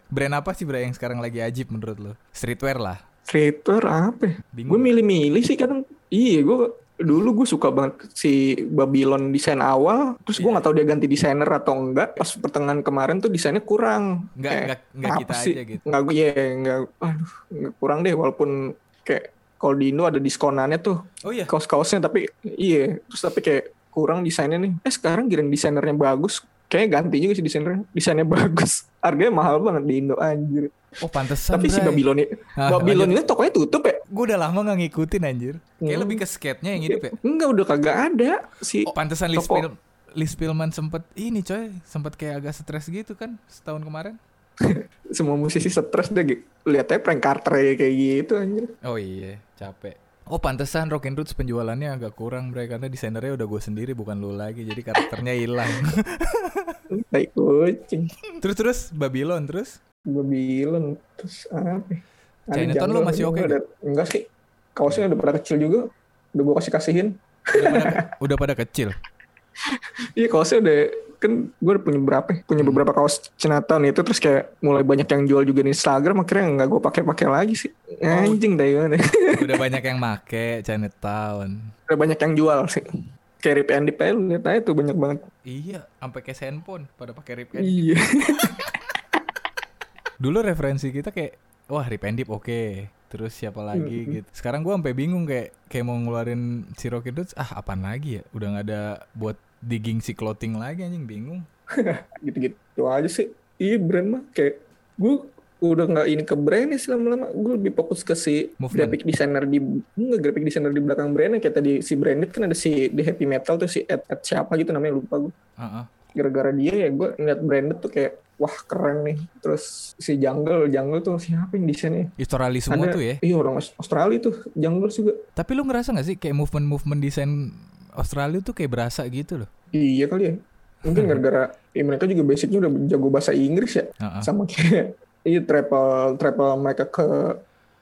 Brand apa sih bro yang sekarang lagi ajib menurut lo? Streetwear lah. Streetwear apa? ya? Gue milih-milih sih kadang. Iya, gue dulu gue suka banget si Babylon desain awal. Terus gue Iya. nggak tahu dia ganti desainer atau enggak. Pas pertengahan kemarin tuh desainnya kurang. Nggak Kayak, nggak nggak kita sih? aja gitu. Nggak gue ya nggak. Aduh, nggak kurang deh. Walaupun kayak kalau di Indo ada diskonannya tuh Oh iya. kaos-kaosnya tapi iya terus tapi kayak kurang desainnya nih eh sekarang giring desainernya bagus kayaknya ganti juga sih desainernya desainnya [LAUGHS] bagus harganya mahal banget di Indo anjir Oh pantesan. tapi si. Babylon [LAUGHS] Ah, Babylon ini tokonya tutup ya Gue udah lama gak ngikutin anjir. Kayak Hmm. lebih ke skate-nya yang hidup ya. enggak udah kagak ada si Oh pantesan Liz. Pil Liz Pilman sempet ini coy, sempet kayak agak stres gitu kan setahun kemarin. [LAUGHS] semua musisi stres deh lihat aja prank Carter kayak gitu anjir Oh iya, capek. Oh pantesan Rock and Roots penjualannya agak kurang bre karena desainernya udah gue sendiri bukan lu lagi jadi karakternya hilang. [LAUGHS] baik kucing. Terus terus Babylon terus? Babylon terus apa? Chinatown lo masih oke ada- enggak sih kaosnya udah pada kecil juga. Udah gua kasih kasihin udah pada, udah pada kecil. [LAUGHS] Iya kaosnya udah kan gue udah punya berapa ya? punya beberapa kaos Chinatown itu terus kayak mulai banyak yang jual juga di Instagram akhirnya nggak gue pakai pakai lagi sih anjing deh gue [LAUGHS] Udah banyak yang [LAUGHS] make Chinatown. udah banyak yang jual sih kayak Rip and Dip aja lu lihat aja tuh banyak banget Iya, sampai ke handphone pada pakai rip and iya [LAUGHS] Dulu referensi kita kayak wah rip and dip oke. Terus siapa lagi Hmm. gitu. Sekarang gua sampai bingung kayak kayak mau ngeluarin si Rocky Roots ah apaan lagi ya? Udah nggak ada buat digging si clothing lagi anjing bingung. [LAUGHS] gitu-gitu aja sih iya brand mah kayak gue udah nggak ini ke brand sih lama-lama gue lebih fokus ke si Movement. graphic designer di enggak graphic designer di belakang brandnya kayak tadi si branded kan ada si di happy metal tuh si Ed, Ed siapa gitu namanya lupa gue Heeh. gara-gara dia ya gue ngeliat branded tuh kayak wah keren nih terus si Jungle Jungle tuh siapa yang desainnya Historali semua Ada- tuh ya. iya orang Aus- Australia tuh Jungle juga Tapi lu ngerasa gak sih kayak movement-movement desain Australia tuh kayak berasa gitu loh. iya kali ya mungkin [LAUGHS] gara-gara ya mereka juga basicnya udah jago bahasa Inggris ya Heeh. sama kayak iya travel travel mereka ke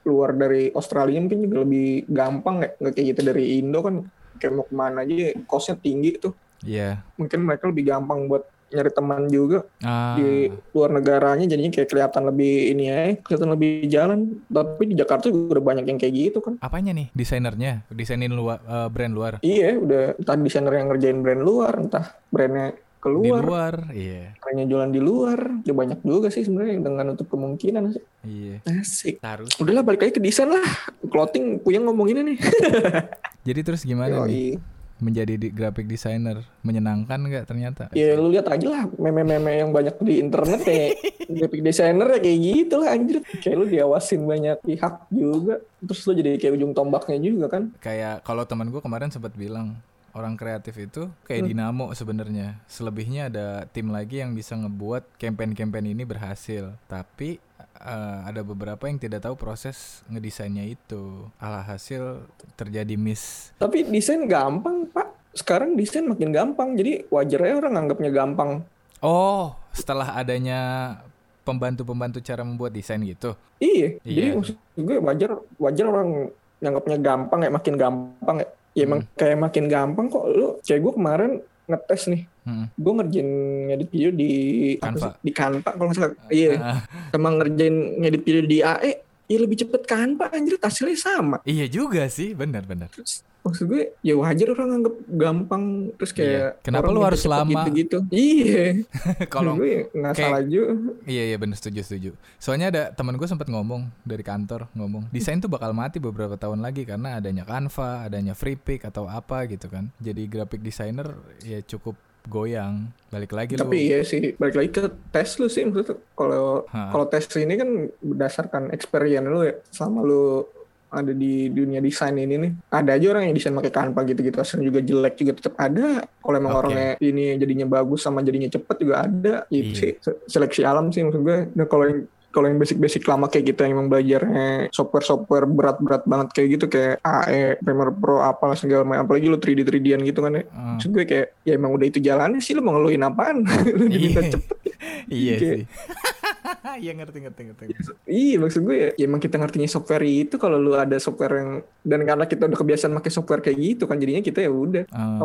luar dari Australia mungkin juga lebih gampang ya nggak kayak gitu dari Indo kan kayak mau ke mana aja costnya tinggi tuh Iya. mungkin mereka lebih gampang buat nyari teman juga Ah. di luar negaranya jadinya kayak kelihatan lebih ini ya kelihatan lebih jalan tapi di Jakarta juga udah banyak yang kayak gitu kan Apanya nih desainernya? Desainin luar eh, brand luar. iya udah entah desainer yang ngerjain brand luar entah brandnya Di keluar luar, iya. brandnya jualan di luar udah banyak juga sih sebenarnya dengan nutup kemungkinan sih Iya. asik Harus. udahlah balik lagi ke desain lah clothing puyeng ngomong ini nih [LAUGHS] Jadi terus gimana nih Yoi. Menjadi di, graphic designer? Menyenangkan nggak ternyata? ya lu lihat aja lah meme-meme yang banyak di internet ya [LAUGHS] graphic designer ya kayak gitu lah anjir kayak lu diawasin banyak pihak juga terus lu jadi kayak ujung tombaknya juga kan kayak kalau teman gue kemarin sempat bilang orang kreatif itu kayak dinamo sebenarnya. Selebihnya ada tim lagi yang bisa ngebuat campaign-campaign ini berhasil. Tapi eh, ada beberapa yang tidak tahu proses ngedesainnya itu. Alhasil terjadi miss. Tapi desain gampang pak. Sekarang desain makin gampang. Jadi wajar aja orang anggapnya gampang. Oh setelah adanya pembantu-pembantu cara membuat desain gitu? Iya. Iya. jadi maksud gue wajar wajar orang nganggapnya gampang ya makin gampang ya ya emang kayak makin gampang kok. Lu kayak gue kemarin ngetes nih. Hmm. gue ngerjain ngedit video di Canva. sih? di Canva kalau nggak salah. Iya. Ah, sama ngerjain ngedit video di AE ya lebih cepet Canva anjir hasilnya sama iya juga sih benar-benar terus maksud gue ya wajar orang anggap gampang terus kayak Iya. Kenapa lu harus lama? gitu-gitu iya [LAUGHS] kalau gue nggak kayak- salah juga Iya iya bener setuju setuju. Soalnya ada teman gue sempat ngomong dari kantor ngomong desain tuh bakal mati beberapa tahun lagi karena adanya Canva, adanya Free Pick atau apa gitu kan. Jadi graphic designer ya cukup goyang. Balik lagi tapi lu. iya sih balik lagi ke tes lu sih maksudnya kalau kalau tes ini kan berdasarkan experience lu ya sama lu ada di dunia desain ini nih ada aja orang yang desain pakai Canva gitu-gitu hasilnya juga jelek juga tetap ada kalau emang Oke. orangnya ini jadinya bagus sama jadinya cepet juga ada itu Iya. sih se- seleksi alam sih maksud gue nah kalau yang kalau yang basic-basic lama kayak gitu yang emang belajarnya software-software berat-berat banget kayak gitu kayak AE, Premiere Pro, apalah segala macam. Apalagi lu 3D 3D-an gitu kan ya. Ah, maksud gue kayak ya emang udah itu jalannya sih lu mau ngeluhin apaan? [LAUGHS] Lu diminta Iya. cepet. Iya sih. [LAUGHS] Iya ngerti ngerti ngerti. Iya maksud gue ya, ya emang kita ngertinya software itu kalau lu ada software yang dan karena kita udah kebiasaan pakai software kayak gitu kan jadinya kita ya udah. Ah,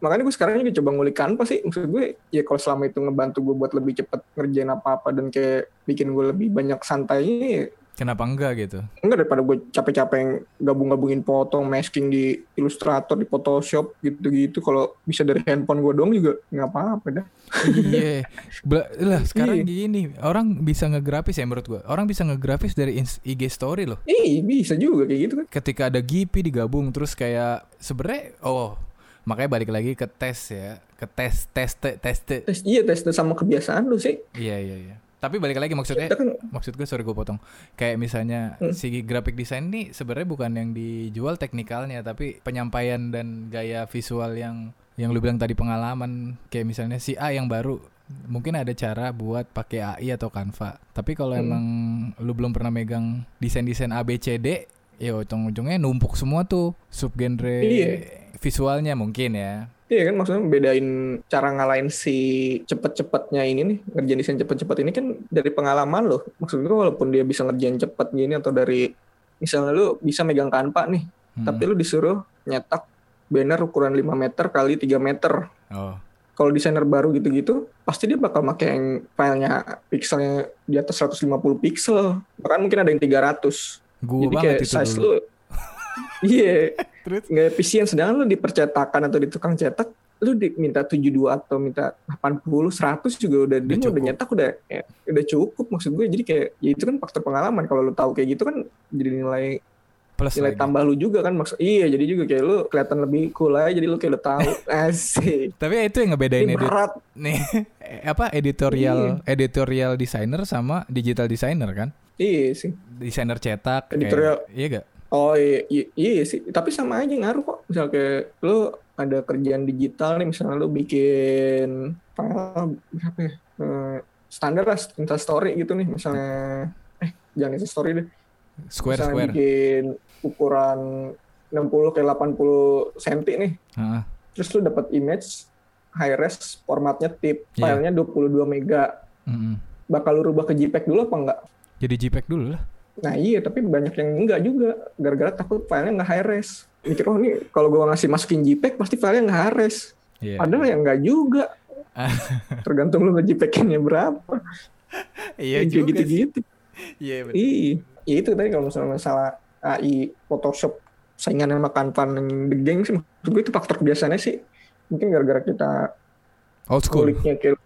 Makanya gue sekarang juga coba ngulik Canva sih. Maksud gue ya kalau selama itu ngebantu gue buat lebih cepet ngerjain apa-apa dan kayak bikin gue lebih banyak santainya ya kenapa enggak gitu? enggak daripada gue capek-capek gabung-gabungin potong, masking di Illustrator, di Photoshop gitu-gitu. Kalau bisa dari handphone gue doang juga nggak apa-apa dah. Iya. [LAUGHS] Lah sekarang Iya. gini, orang bisa ngegrafis ya menurut gua. Orang bisa ngegrafis dari IG story loh. Ih bisa juga kayak gitu kan. Ketika ada GP digabung terus kayak sebenernya oh makanya balik lagi ke tes ya, ke tes tes tes tes. tes. Iya tes tes sama kebiasaan lu sih. Iya iya iya. Tapi balik lagi maksudnya Kita kan maksud gue sorry gue potong kayak misalnya Hmm. si graphic design ini sebenarnya bukan yang dijual teknikalnya tapi penyampaian dan gaya visual yang yang lu bilang tadi pengalaman kayak misalnya si A yang baru mungkin ada cara buat pakai AI atau Canva tapi kalau Hmm. emang lu belum pernah megang desain desain A B C D ya ujung-ujungnya numpuk semua tuh subgenre Iya. visualnya mungkin ya Iya kan maksudnya bedain cara ngalahin si cepet-cepetnya ini nih ngerjain desain cepet-cepet ini kan dari pengalaman loh. Maksud gue walaupun dia bisa ngerjain cepet gini atau dari misalnya lu bisa megang Canva nih, Hmm. tapi lu disuruh nyetak banner ukuran 5 meter kali 3 meter. oh Kalau desainer baru gitu-gitu, pasti dia bakal pakai yang filenya pixelnya di atas 150 pixel. Bahkan mungkin ada yang 300. gue Jadi kayak itu size dulu lu [LAUGHS] Iya, terus nggak efisien. Sedangkan lu di percetakan atau di tukang cetak lu diminta 72 atau minta 80 100 juga udah dia udah nyetak udah ya, udah cukup maksud gue. Jadi kayak ya itu kan faktor pengalaman. Kalau lu tahu kayak gitu kan jadi nilai plus nilai lagi. tambah lu juga kan maksud iya jadi juga kayak lu kelihatan lebih cool aja jadi lu kayak udah tahu. [LAUGHS] Asik. Tapi itu yang ngebedain ini edit berat. nih [LAUGHS] apa editorial editorial designer sama digital designer kan? Iya sih. Desainer cetak kayak- Editorial. iya gak Oh iya, iya, iya sih, tapi sama aja ngaruh kok. Misal kayak lu ada kerjaan digital nih, misalnya lu bikin file apa ya, eh, standar lah, Insta Story gitu nih, misalnya, eh jangan Insta Story deh, square misalnya square bikin ukuran 60 ke 80 cm nih, Heeh. terus lu dapat image high res, formatnya tip, Iya. filenya 22 mega, Mm-mm. bakal lu rubah ke JPEG dulu apa enggak? jadi JPEG dulu lah Nah iya, tapi banyak yang enggak juga. Gara-gara takut filenya nggak high res. Mikir, oh ini kalau gua ngasih masukin JPEG, pasti filenya nggak high res. Iya. Padahal ya enggak juga. [LAUGHS] Tergantung lu nge-JPEG-nya berapa. iya juga gitu-gitu. iya bener. Iya. Ya itu tadi kalau misalnya masalah AI, Photoshop, saingan sama yang the gang sih. Maksud gue itu faktor kebiasaannya sih. Mungkin gara-gara kita old school nguliknya kayak...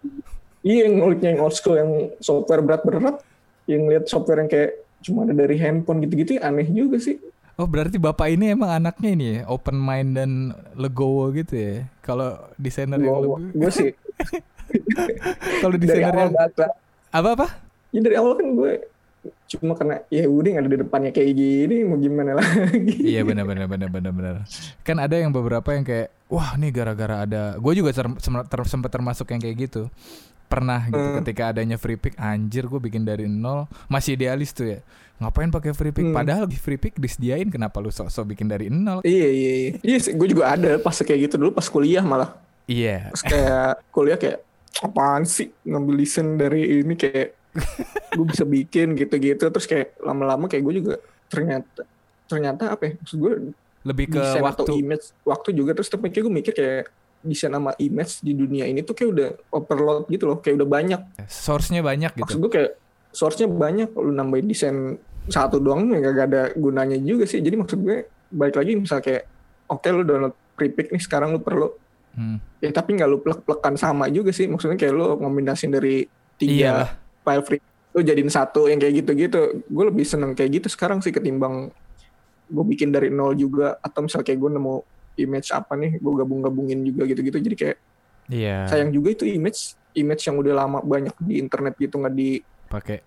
Iya, nguliknya yang old school, yang software berat-berat. Yang lihat software yang kayak cuma ada dari handphone gitu-gitu ya aneh juga sih. oh berarti bapak ini emang anaknya ini ya? Open mind dan legowo gitu ya? Kalau desainer yang lebih gue sih. [LAUGHS] Kalau desainer yang apa apa? Ya dari awal kan gue cuma karena ya udah ada di depannya kayak gini mau gimana [LAUGHS] lagi? Iya benar benar benar benar benar. Kan ada yang beberapa yang kayak wah nih gara-gara ada gue juga ter, ter- sempat termasuk yang kayak gitu pernah gitu Hmm. ketika adanya free pick anjir gue bikin dari nol masih idealis tuh ya. Ngapain pakai free pick? Hmm. padahal di free pick disediain kenapa lu sok-sok bikin dari nol? Iya iya iya. Iya gue juga ada pas kayak gitu dulu pas kuliah malah. Iya. Pas kayak kuliah kayak apaan sih ngambil desain dari ini kayak gue bisa bikin gitu-gitu. Terus kayak lama-lama kayak gue juga ternyata ternyata apa ya? Maksud gue lebih ke waktu. image waktu juga. Terus tapi kayak gue mikir kayak desain sama image di dunia ini tuh kayak udah overload gitu loh kayak udah banyak. Source-nya banyak maksud gitu gue kayak source-nya banyak lu nambahin desain satu doang ya gak ada gunanya juga sih. Jadi maksud gue balik lagi misal kayak oke lu download prepick nih sekarang lu perlu Hmm. ya tapi nggak lu plek-plekan sama juga sih. Maksudnya kayak lu ngombinasin dari tiga Iyalah. file free lu jadiin satu yang kayak gitu-gitu. Gue lebih seneng kayak gitu sekarang sih ketimbang gue bikin dari nol juga. Atau misal kayak gue nemu image apa nih gue gabung-gabungin juga gitu-gitu. Jadi kayak iya. sayang juga itu image image yang udah lama banyak di internet gitu nggak di pakai.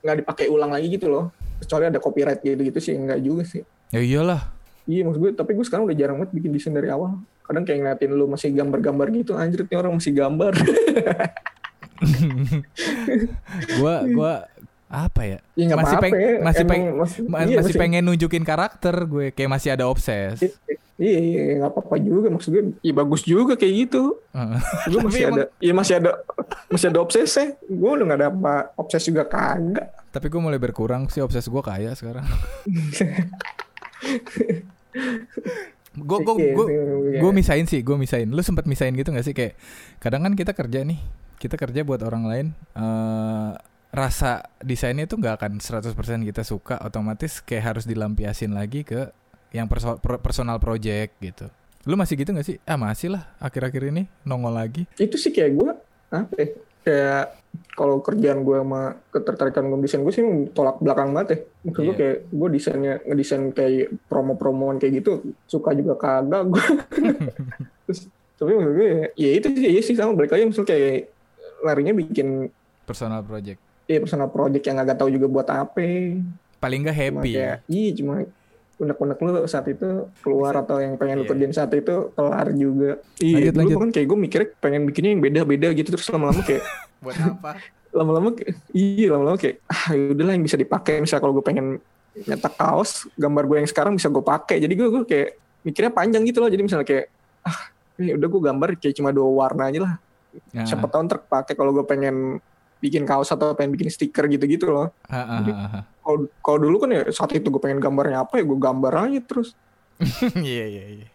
nggak dipakai ulang lagi gitu loh. Kecuali ada copyright gitu gitu sih enggak juga sih. Ya iyalah. Iya maksud gue tapi gue sekarang udah jarang banget bikin desain dari awal. Kadang kayak ngeliatin lu masih gambar-gambar gitu anjir nih orang masih gambar. [LAUGHS] Gua gua apa ya ya Masih peng- ya. masih Emang peng- masih, Ma- iya, masih pengen nunjukin karakter gue kayak masih ada obses Iya, iya, nggak apa-apa juga maksud gue. Iya bagus juga kayak gitu. Gue [LAUGHS] masih ada, iya masih ada, masih ada obsesi. Gue udah nggak ada apa obses juga kagak. Tapi gue mulai berkurang sih obses gue kaya sekarang. gue [LAUGHS] gue Iya, gue iya. gue misain sih, gue misain. Lu sempet misain gitu gak sih kayak kadang kan kita kerja nih, kita kerja buat orang lain. eh rasa desainnya itu nggak akan 100% kita suka, otomatis kayak harus dilampiasin lagi ke yang perso- per- personal project gitu. Lu masih gitu gak sih? Ah masih lah, akhir-akhir ini nongol lagi. Itu sih kayak gue, apa ya, kayak kalau kerjaan gue sama ketertarikan gue desain gue sih tolak belakang banget ya. Maksud gue Iya. kayak gue desainnya ngedesain kayak promo-promoan kayak gitu suka juga kagak gue. [LAUGHS] Terus tapi maksud gue ya, ya itu sih ya sih sama balik lagi misalnya kayak larinya bikin Personal project. Ya personal project yang agak tahu juga buat apa. Paling nggak Cuma happy ya. kayak, iya cuma unek-unek lu saat itu keluar atau yang pengen lu Iya. kerjain saat itu kelar juga. Iya, Lanjut, dulu lanjut. kan kayak gue mikirnya pengen bikinnya yang beda-beda gitu terus lama-lama kayak [LAUGHS] Buat apa? lama-lama kayak, iya lama-lama kayak ah yaudahlah yang bisa dipakai misalnya kalau gue pengen nyetak kaos gambar gue yang sekarang bisa gue pakai jadi gue gue kayak mikirnya panjang gitu loh jadi misalnya kayak ah ya udah gue gambar kayak cuma dua warna aja lah Nah, siapa tahu ntar kalau gue pengen bikin kaos atau pengen bikin stiker gitu-gitu loh kalau kalau dulu kan ya saat itu gue pengen gambarnya apa ya gue gambar aja terus [LAUGHS] Iya iya iya.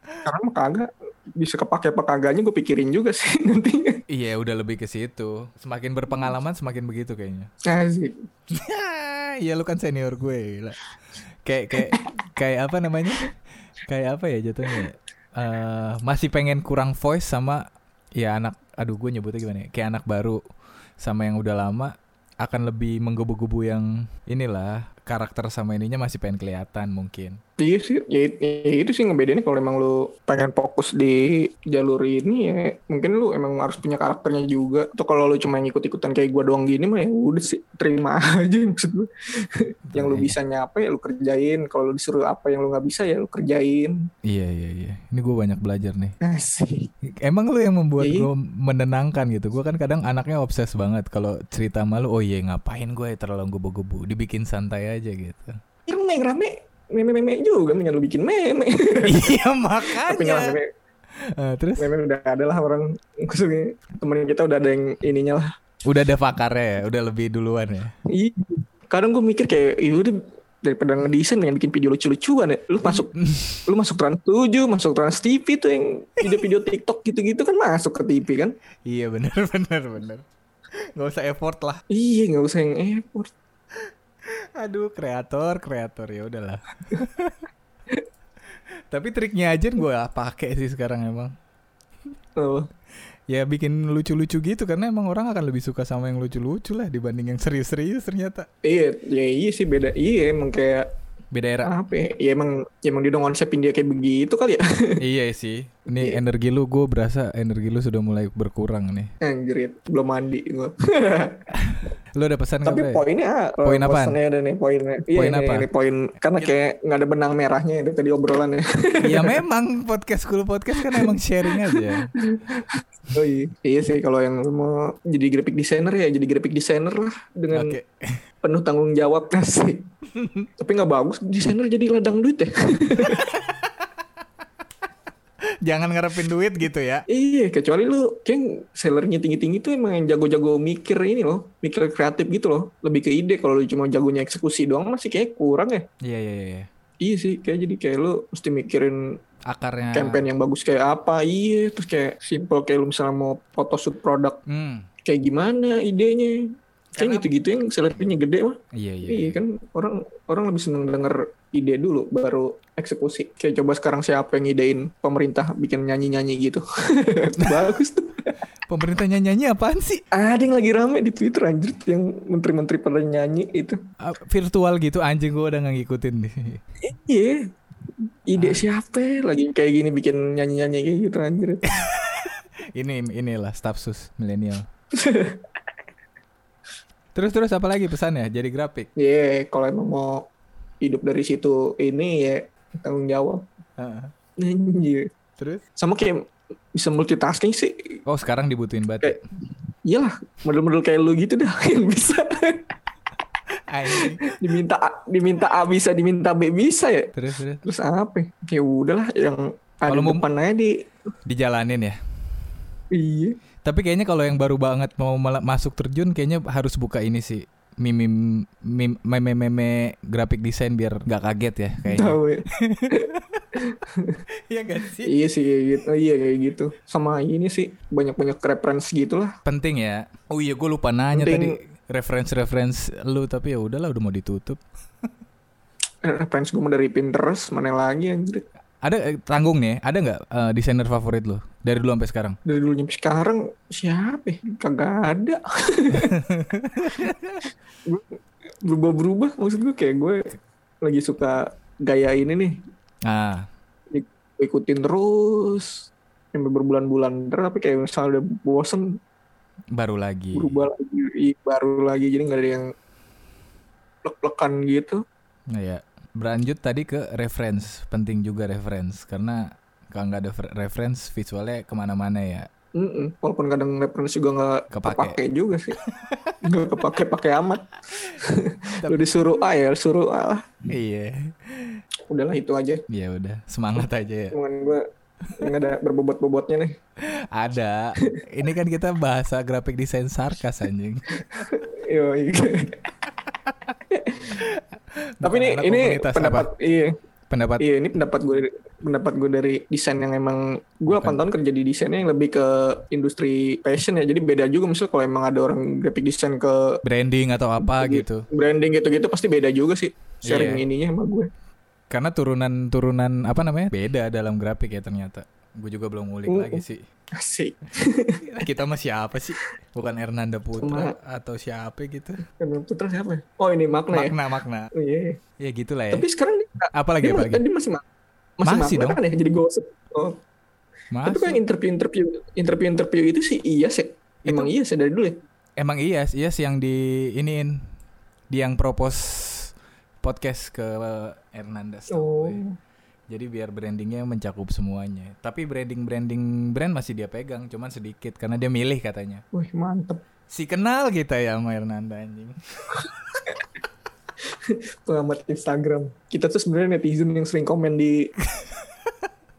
sekarang mah kagak bisa kepake apa kagaknya gue pikirin juga sih [LAUGHS] nanti Iya udah lebih ke situ. Semakin berpengalaman semakin begitu kayaknya. asik [LAUGHS] Iya lu kan senior gue. Gila. Kayak kayak kayak apa namanya? Kayak apa ya jatuhnya? Eh masih pengen kurang voice sama ya anak. Aduh gue nyebutnya gimana? ya? Kayak anak baru sama yang udah lama akan lebih menggebu-gebu yang inilah karakter sama ininya masih pengen kelihatan mungkin. Iya sih, ya, ya itu sih ngebedainnya kalau emang lu pengen fokus di jalur ini ya mungkin lu emang harus punya karakternya juga. Atau kalau lu cuma ngikut-ikutan kayak gua doang gini mah ya udah sih terima [LAUGHS] aja maksud gue. yang lu Iya. bisanya apa ya lu kerjain. Kalau lu disuruh apa yang lu nggak bisa ya lu kerjain. Iya iya iya. Ini gue banyak belajar nih. Asik. Emang lu yang membuat Iya. gue menenangkan gitu. Gue kan kadang anaknya obses banget kalau cerita malu. Oh iya ngapain gue terlalu gebu-gebu. Dibikin santai aja gitu. Yang yang rame meme-meme juga mendingan lu bikin meme. [LAUGHS] iya Tapi nggak makanya. meme, Eh, terus meme udah ada lah orang maksudnya temen kita udah ada yang ininya lah. udah ada pakarnya ya. Udah lebih duluan ya. Iya. Kadang gue mikir kayak, ya udah daripada ngedesain yang bikin video lucu-lucuan ya. Lu masuk [LAUGHS] lu masuk Trans 7, masuk Trans TV tuh yang video-video TikTok gitu-gitu kan masuk ke TV kan. iya bener [LAUGHS] bener bener. Gak usah effort lah. Iya, nggak usah yang effort. Aduh kreator kreator ya udahlah. [LAUGHS] Tapi triknya aja gue pakai sih sekarang emang. Oh. Ya bikin lucu-lucu gitu karena emang orang akan lebih suka sama yang lucu-lucu lah dibanding yang serius-serius ternyata. Iya, ya iya sih beda. Iya emang kayak Beda era. apa ya? Ya emang ya emang dia udah konsepin dia kayak begitu kali ya. [LAUGHS] iya sih. Ini Iya. energi lu gue berasa energi lu sudah mulai berkurang nih. Anjrit, belum mandi gue. [LAUGHS] Lu ada pesan Tapi Bre? poinnya ah, Poin apaan? pesannya ada nih poinnya. Iya, Poin ini, apa? ini poin karena kayak nggak ada benang merahnya itu tadi obrolannya. [LAUGHS] ya [LAUGHS] memang podcast Cool Podcast kan emang sharing aja. Oh iya. Iya sih kalau yang mau jadi graphic designer ya jadi graphic designer lah dengan Oke. penuh tanggung jawab [LAUGHS] sih. Tapi nggak bagus desainer jadi ladang duit ya. [LAUGHS] Jangan ngarepin duit gitu ya. iya, kecuali lu kayak sellernya tinggi-tinggi tuh emang yang jago-jago mikir ini loh, mikir kreatif gitu loh. Lebih ke ide kalau lu cuma jagonya eksekusi doang masih kayak kurang ya. Iya iya iya. Iya sih, kayak jadi kayak lu mesti mikirin Akarnya. campaign yang bagus kayak apa, iya, terus kayak simple kayak lu misalnya mau photoshoot produk Hmm. kayak gimana idenya. Kayak gitu-gitu yang sellernya gede mah. Iya iya. Iya kan orang orang lebih seneng denger ide dulu baru eksekusi. Kayak coba sekarang siapa yang ngidein pemerintah bikin nyanyi-nyanyi gitu. [LAUGHS] Bagus tuh. Pemerintah nyanyi apaan sih? Ada yang lagi rame di Twitter anjir yang menteri-menteri pada nyanyi itu. Ah, virtual gitu anjing gue udah nggak ngikutin nih. Iya. Ide siapa ya? lagi kayak gini bikin nyanyi-nyanyi kayak gitu anjir. [LAUGHS] ini inilah staff sus milenial. terus [LAUGHS] terus apa lagi pesannya? Jadi grafik. Iya, kalau emang mau hidup dari situ ini ya tanggung jawab. Heeh. Anjir. Terus? Sama kayak bisa multitasking sih. Oh sekarang dibutuhin banget. Kayak iyalah model-model kayak lu gitu dah [LAUGHS] yang bisa. Diminta diminta A bisa diminta B bisa ya Terus terus terus apa ya udahlah yang ada Kalau mau- depan aja di dijalanin ya. iya Tapi kayaknya kalau yang baru banget mau masuk terjun kayaknya harus buka ini sih. Meme meme meme, meme graphic design biar nggak kaget ya kayaknya. tahu ya [LAUGHS] Iya gak sih? iya sih kayak gitu iya kayak gitu sama ini sih banyak banyak referensi gitulah Penting ya. Oh iya gue lupa nanya Penting. tadi reference-reference lu tapi ya udahlah udah mau ditutup. [LAUGHS] referensi gue dari Pinterest mana lagi anjir Ada eh, tanggung nih, ada nggak eh, desainer favorit lu dari dulu sampai sekarang? dari dulu sampai sekarang siapa ya? kagak ada [LAUGHS] berubah berubah maksud gue kayak gue lagi suka gaya ini nih Ah, ikutin terus sampai berbulan-bulan ntar tapi kayak misalnya udah bosen baru lagi. berubah lagi baru lagi jadi nggak ada yang lek-lekan gitu Nah, ya. Berlanjut tadi ke reference, penting juga reference karena kalau nggak ada fer- reference visualnya ke mana-mana ya. Mm-mm. walaupun kadang referensi juga nggak Kepake. kepake juga sih [LAUGHS] nggak kepake pakai amat [LAUGHS] lu disuruh A ya suruh A lah Iya. udahlah itu aja Ya udah, semangat aja ya. Cuman gue nggak ada berbobot-bobotnya nih. Ada. Ini kan kita bahasa graphic design sarkas anjing. [LAUGHS] Yo, iya. Tapi ini ini pendapat iya Pendapat iya ini pendapat gue pendapat gue dari desain yang emang gue 8 tahun kerja di desainnya yang lebih ke industri fashion ya jadi beda juga misal kalau emang ada orang graphic design ke branding atau apa gitu. branding gitu-gitu pasti beda juga sih sharing Iya. ininya sama gue Karena turunan-turunan apa namanya? Beda dalam grafik ya ternyata. Gue juga belum ngulik Mm-mm. lagi sih. asik [LAUGHS] Kita mah siapa sih? Bukan Hernanda Putra atau siapa gitu. Kan putra siapa ya? oh ini makna, ya Makna makna. oh, iya Ya gitulah ya. tapi sekarang dia, Apalagi dia, apalagi. dia masih ma- Masih masih, makna dong. kan ya jadi gosip oh Tapi kan Masih. interview interview interview interview itu sih iya sih. Emang iya sih dari dulu ya. Emang iya, iya sih yang di iniin dia yang propose podcast ke Hernanda Oh. Jadi biar brandingnya mencakup semuanya. Tapi branding branding brand masih dia pegang, cuman sedikit karena dia milih katanya. Wih mantep. Si kenal kita ya sama Hernanda anjing. [LAUGHS] Pengamat Instagram. Kita tuh sebenarnya netizen yang sering komen di [LAUGHS]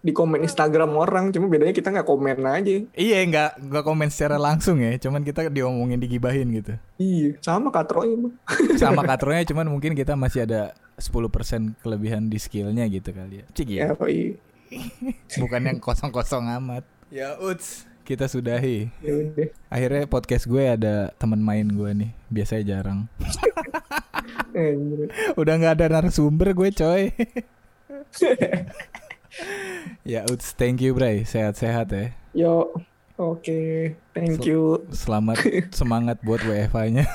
di komen Instagram orang. Cuma bedanya kita nggak komen aja. Iya nggak nggak komen secara langsung ya, cuman kita diomongin digibahin gitu. Iya. Sama katronya bang. [LAUGHS] Sama katronya [LAUGHS] cuman mungkin kita masih ada 10% kelebihan di skillnya gitu kali ya. Cik ya. Ya, oh, iya. [LAUGHS] Bukan yang kosong-kosong amat. Ya uts, kita sudahi. Ya udah. Akhirnya podcast gue ada teman main gue nih. Biasanya jarang. Udah nggak ada narasumber gue coy. Ya uts, thank you Bray. Sehat-sehat ya. Yo. Oke. Thank you. Selamat [LAUGHS] semangat buat WFH-nya. [LAUGHS]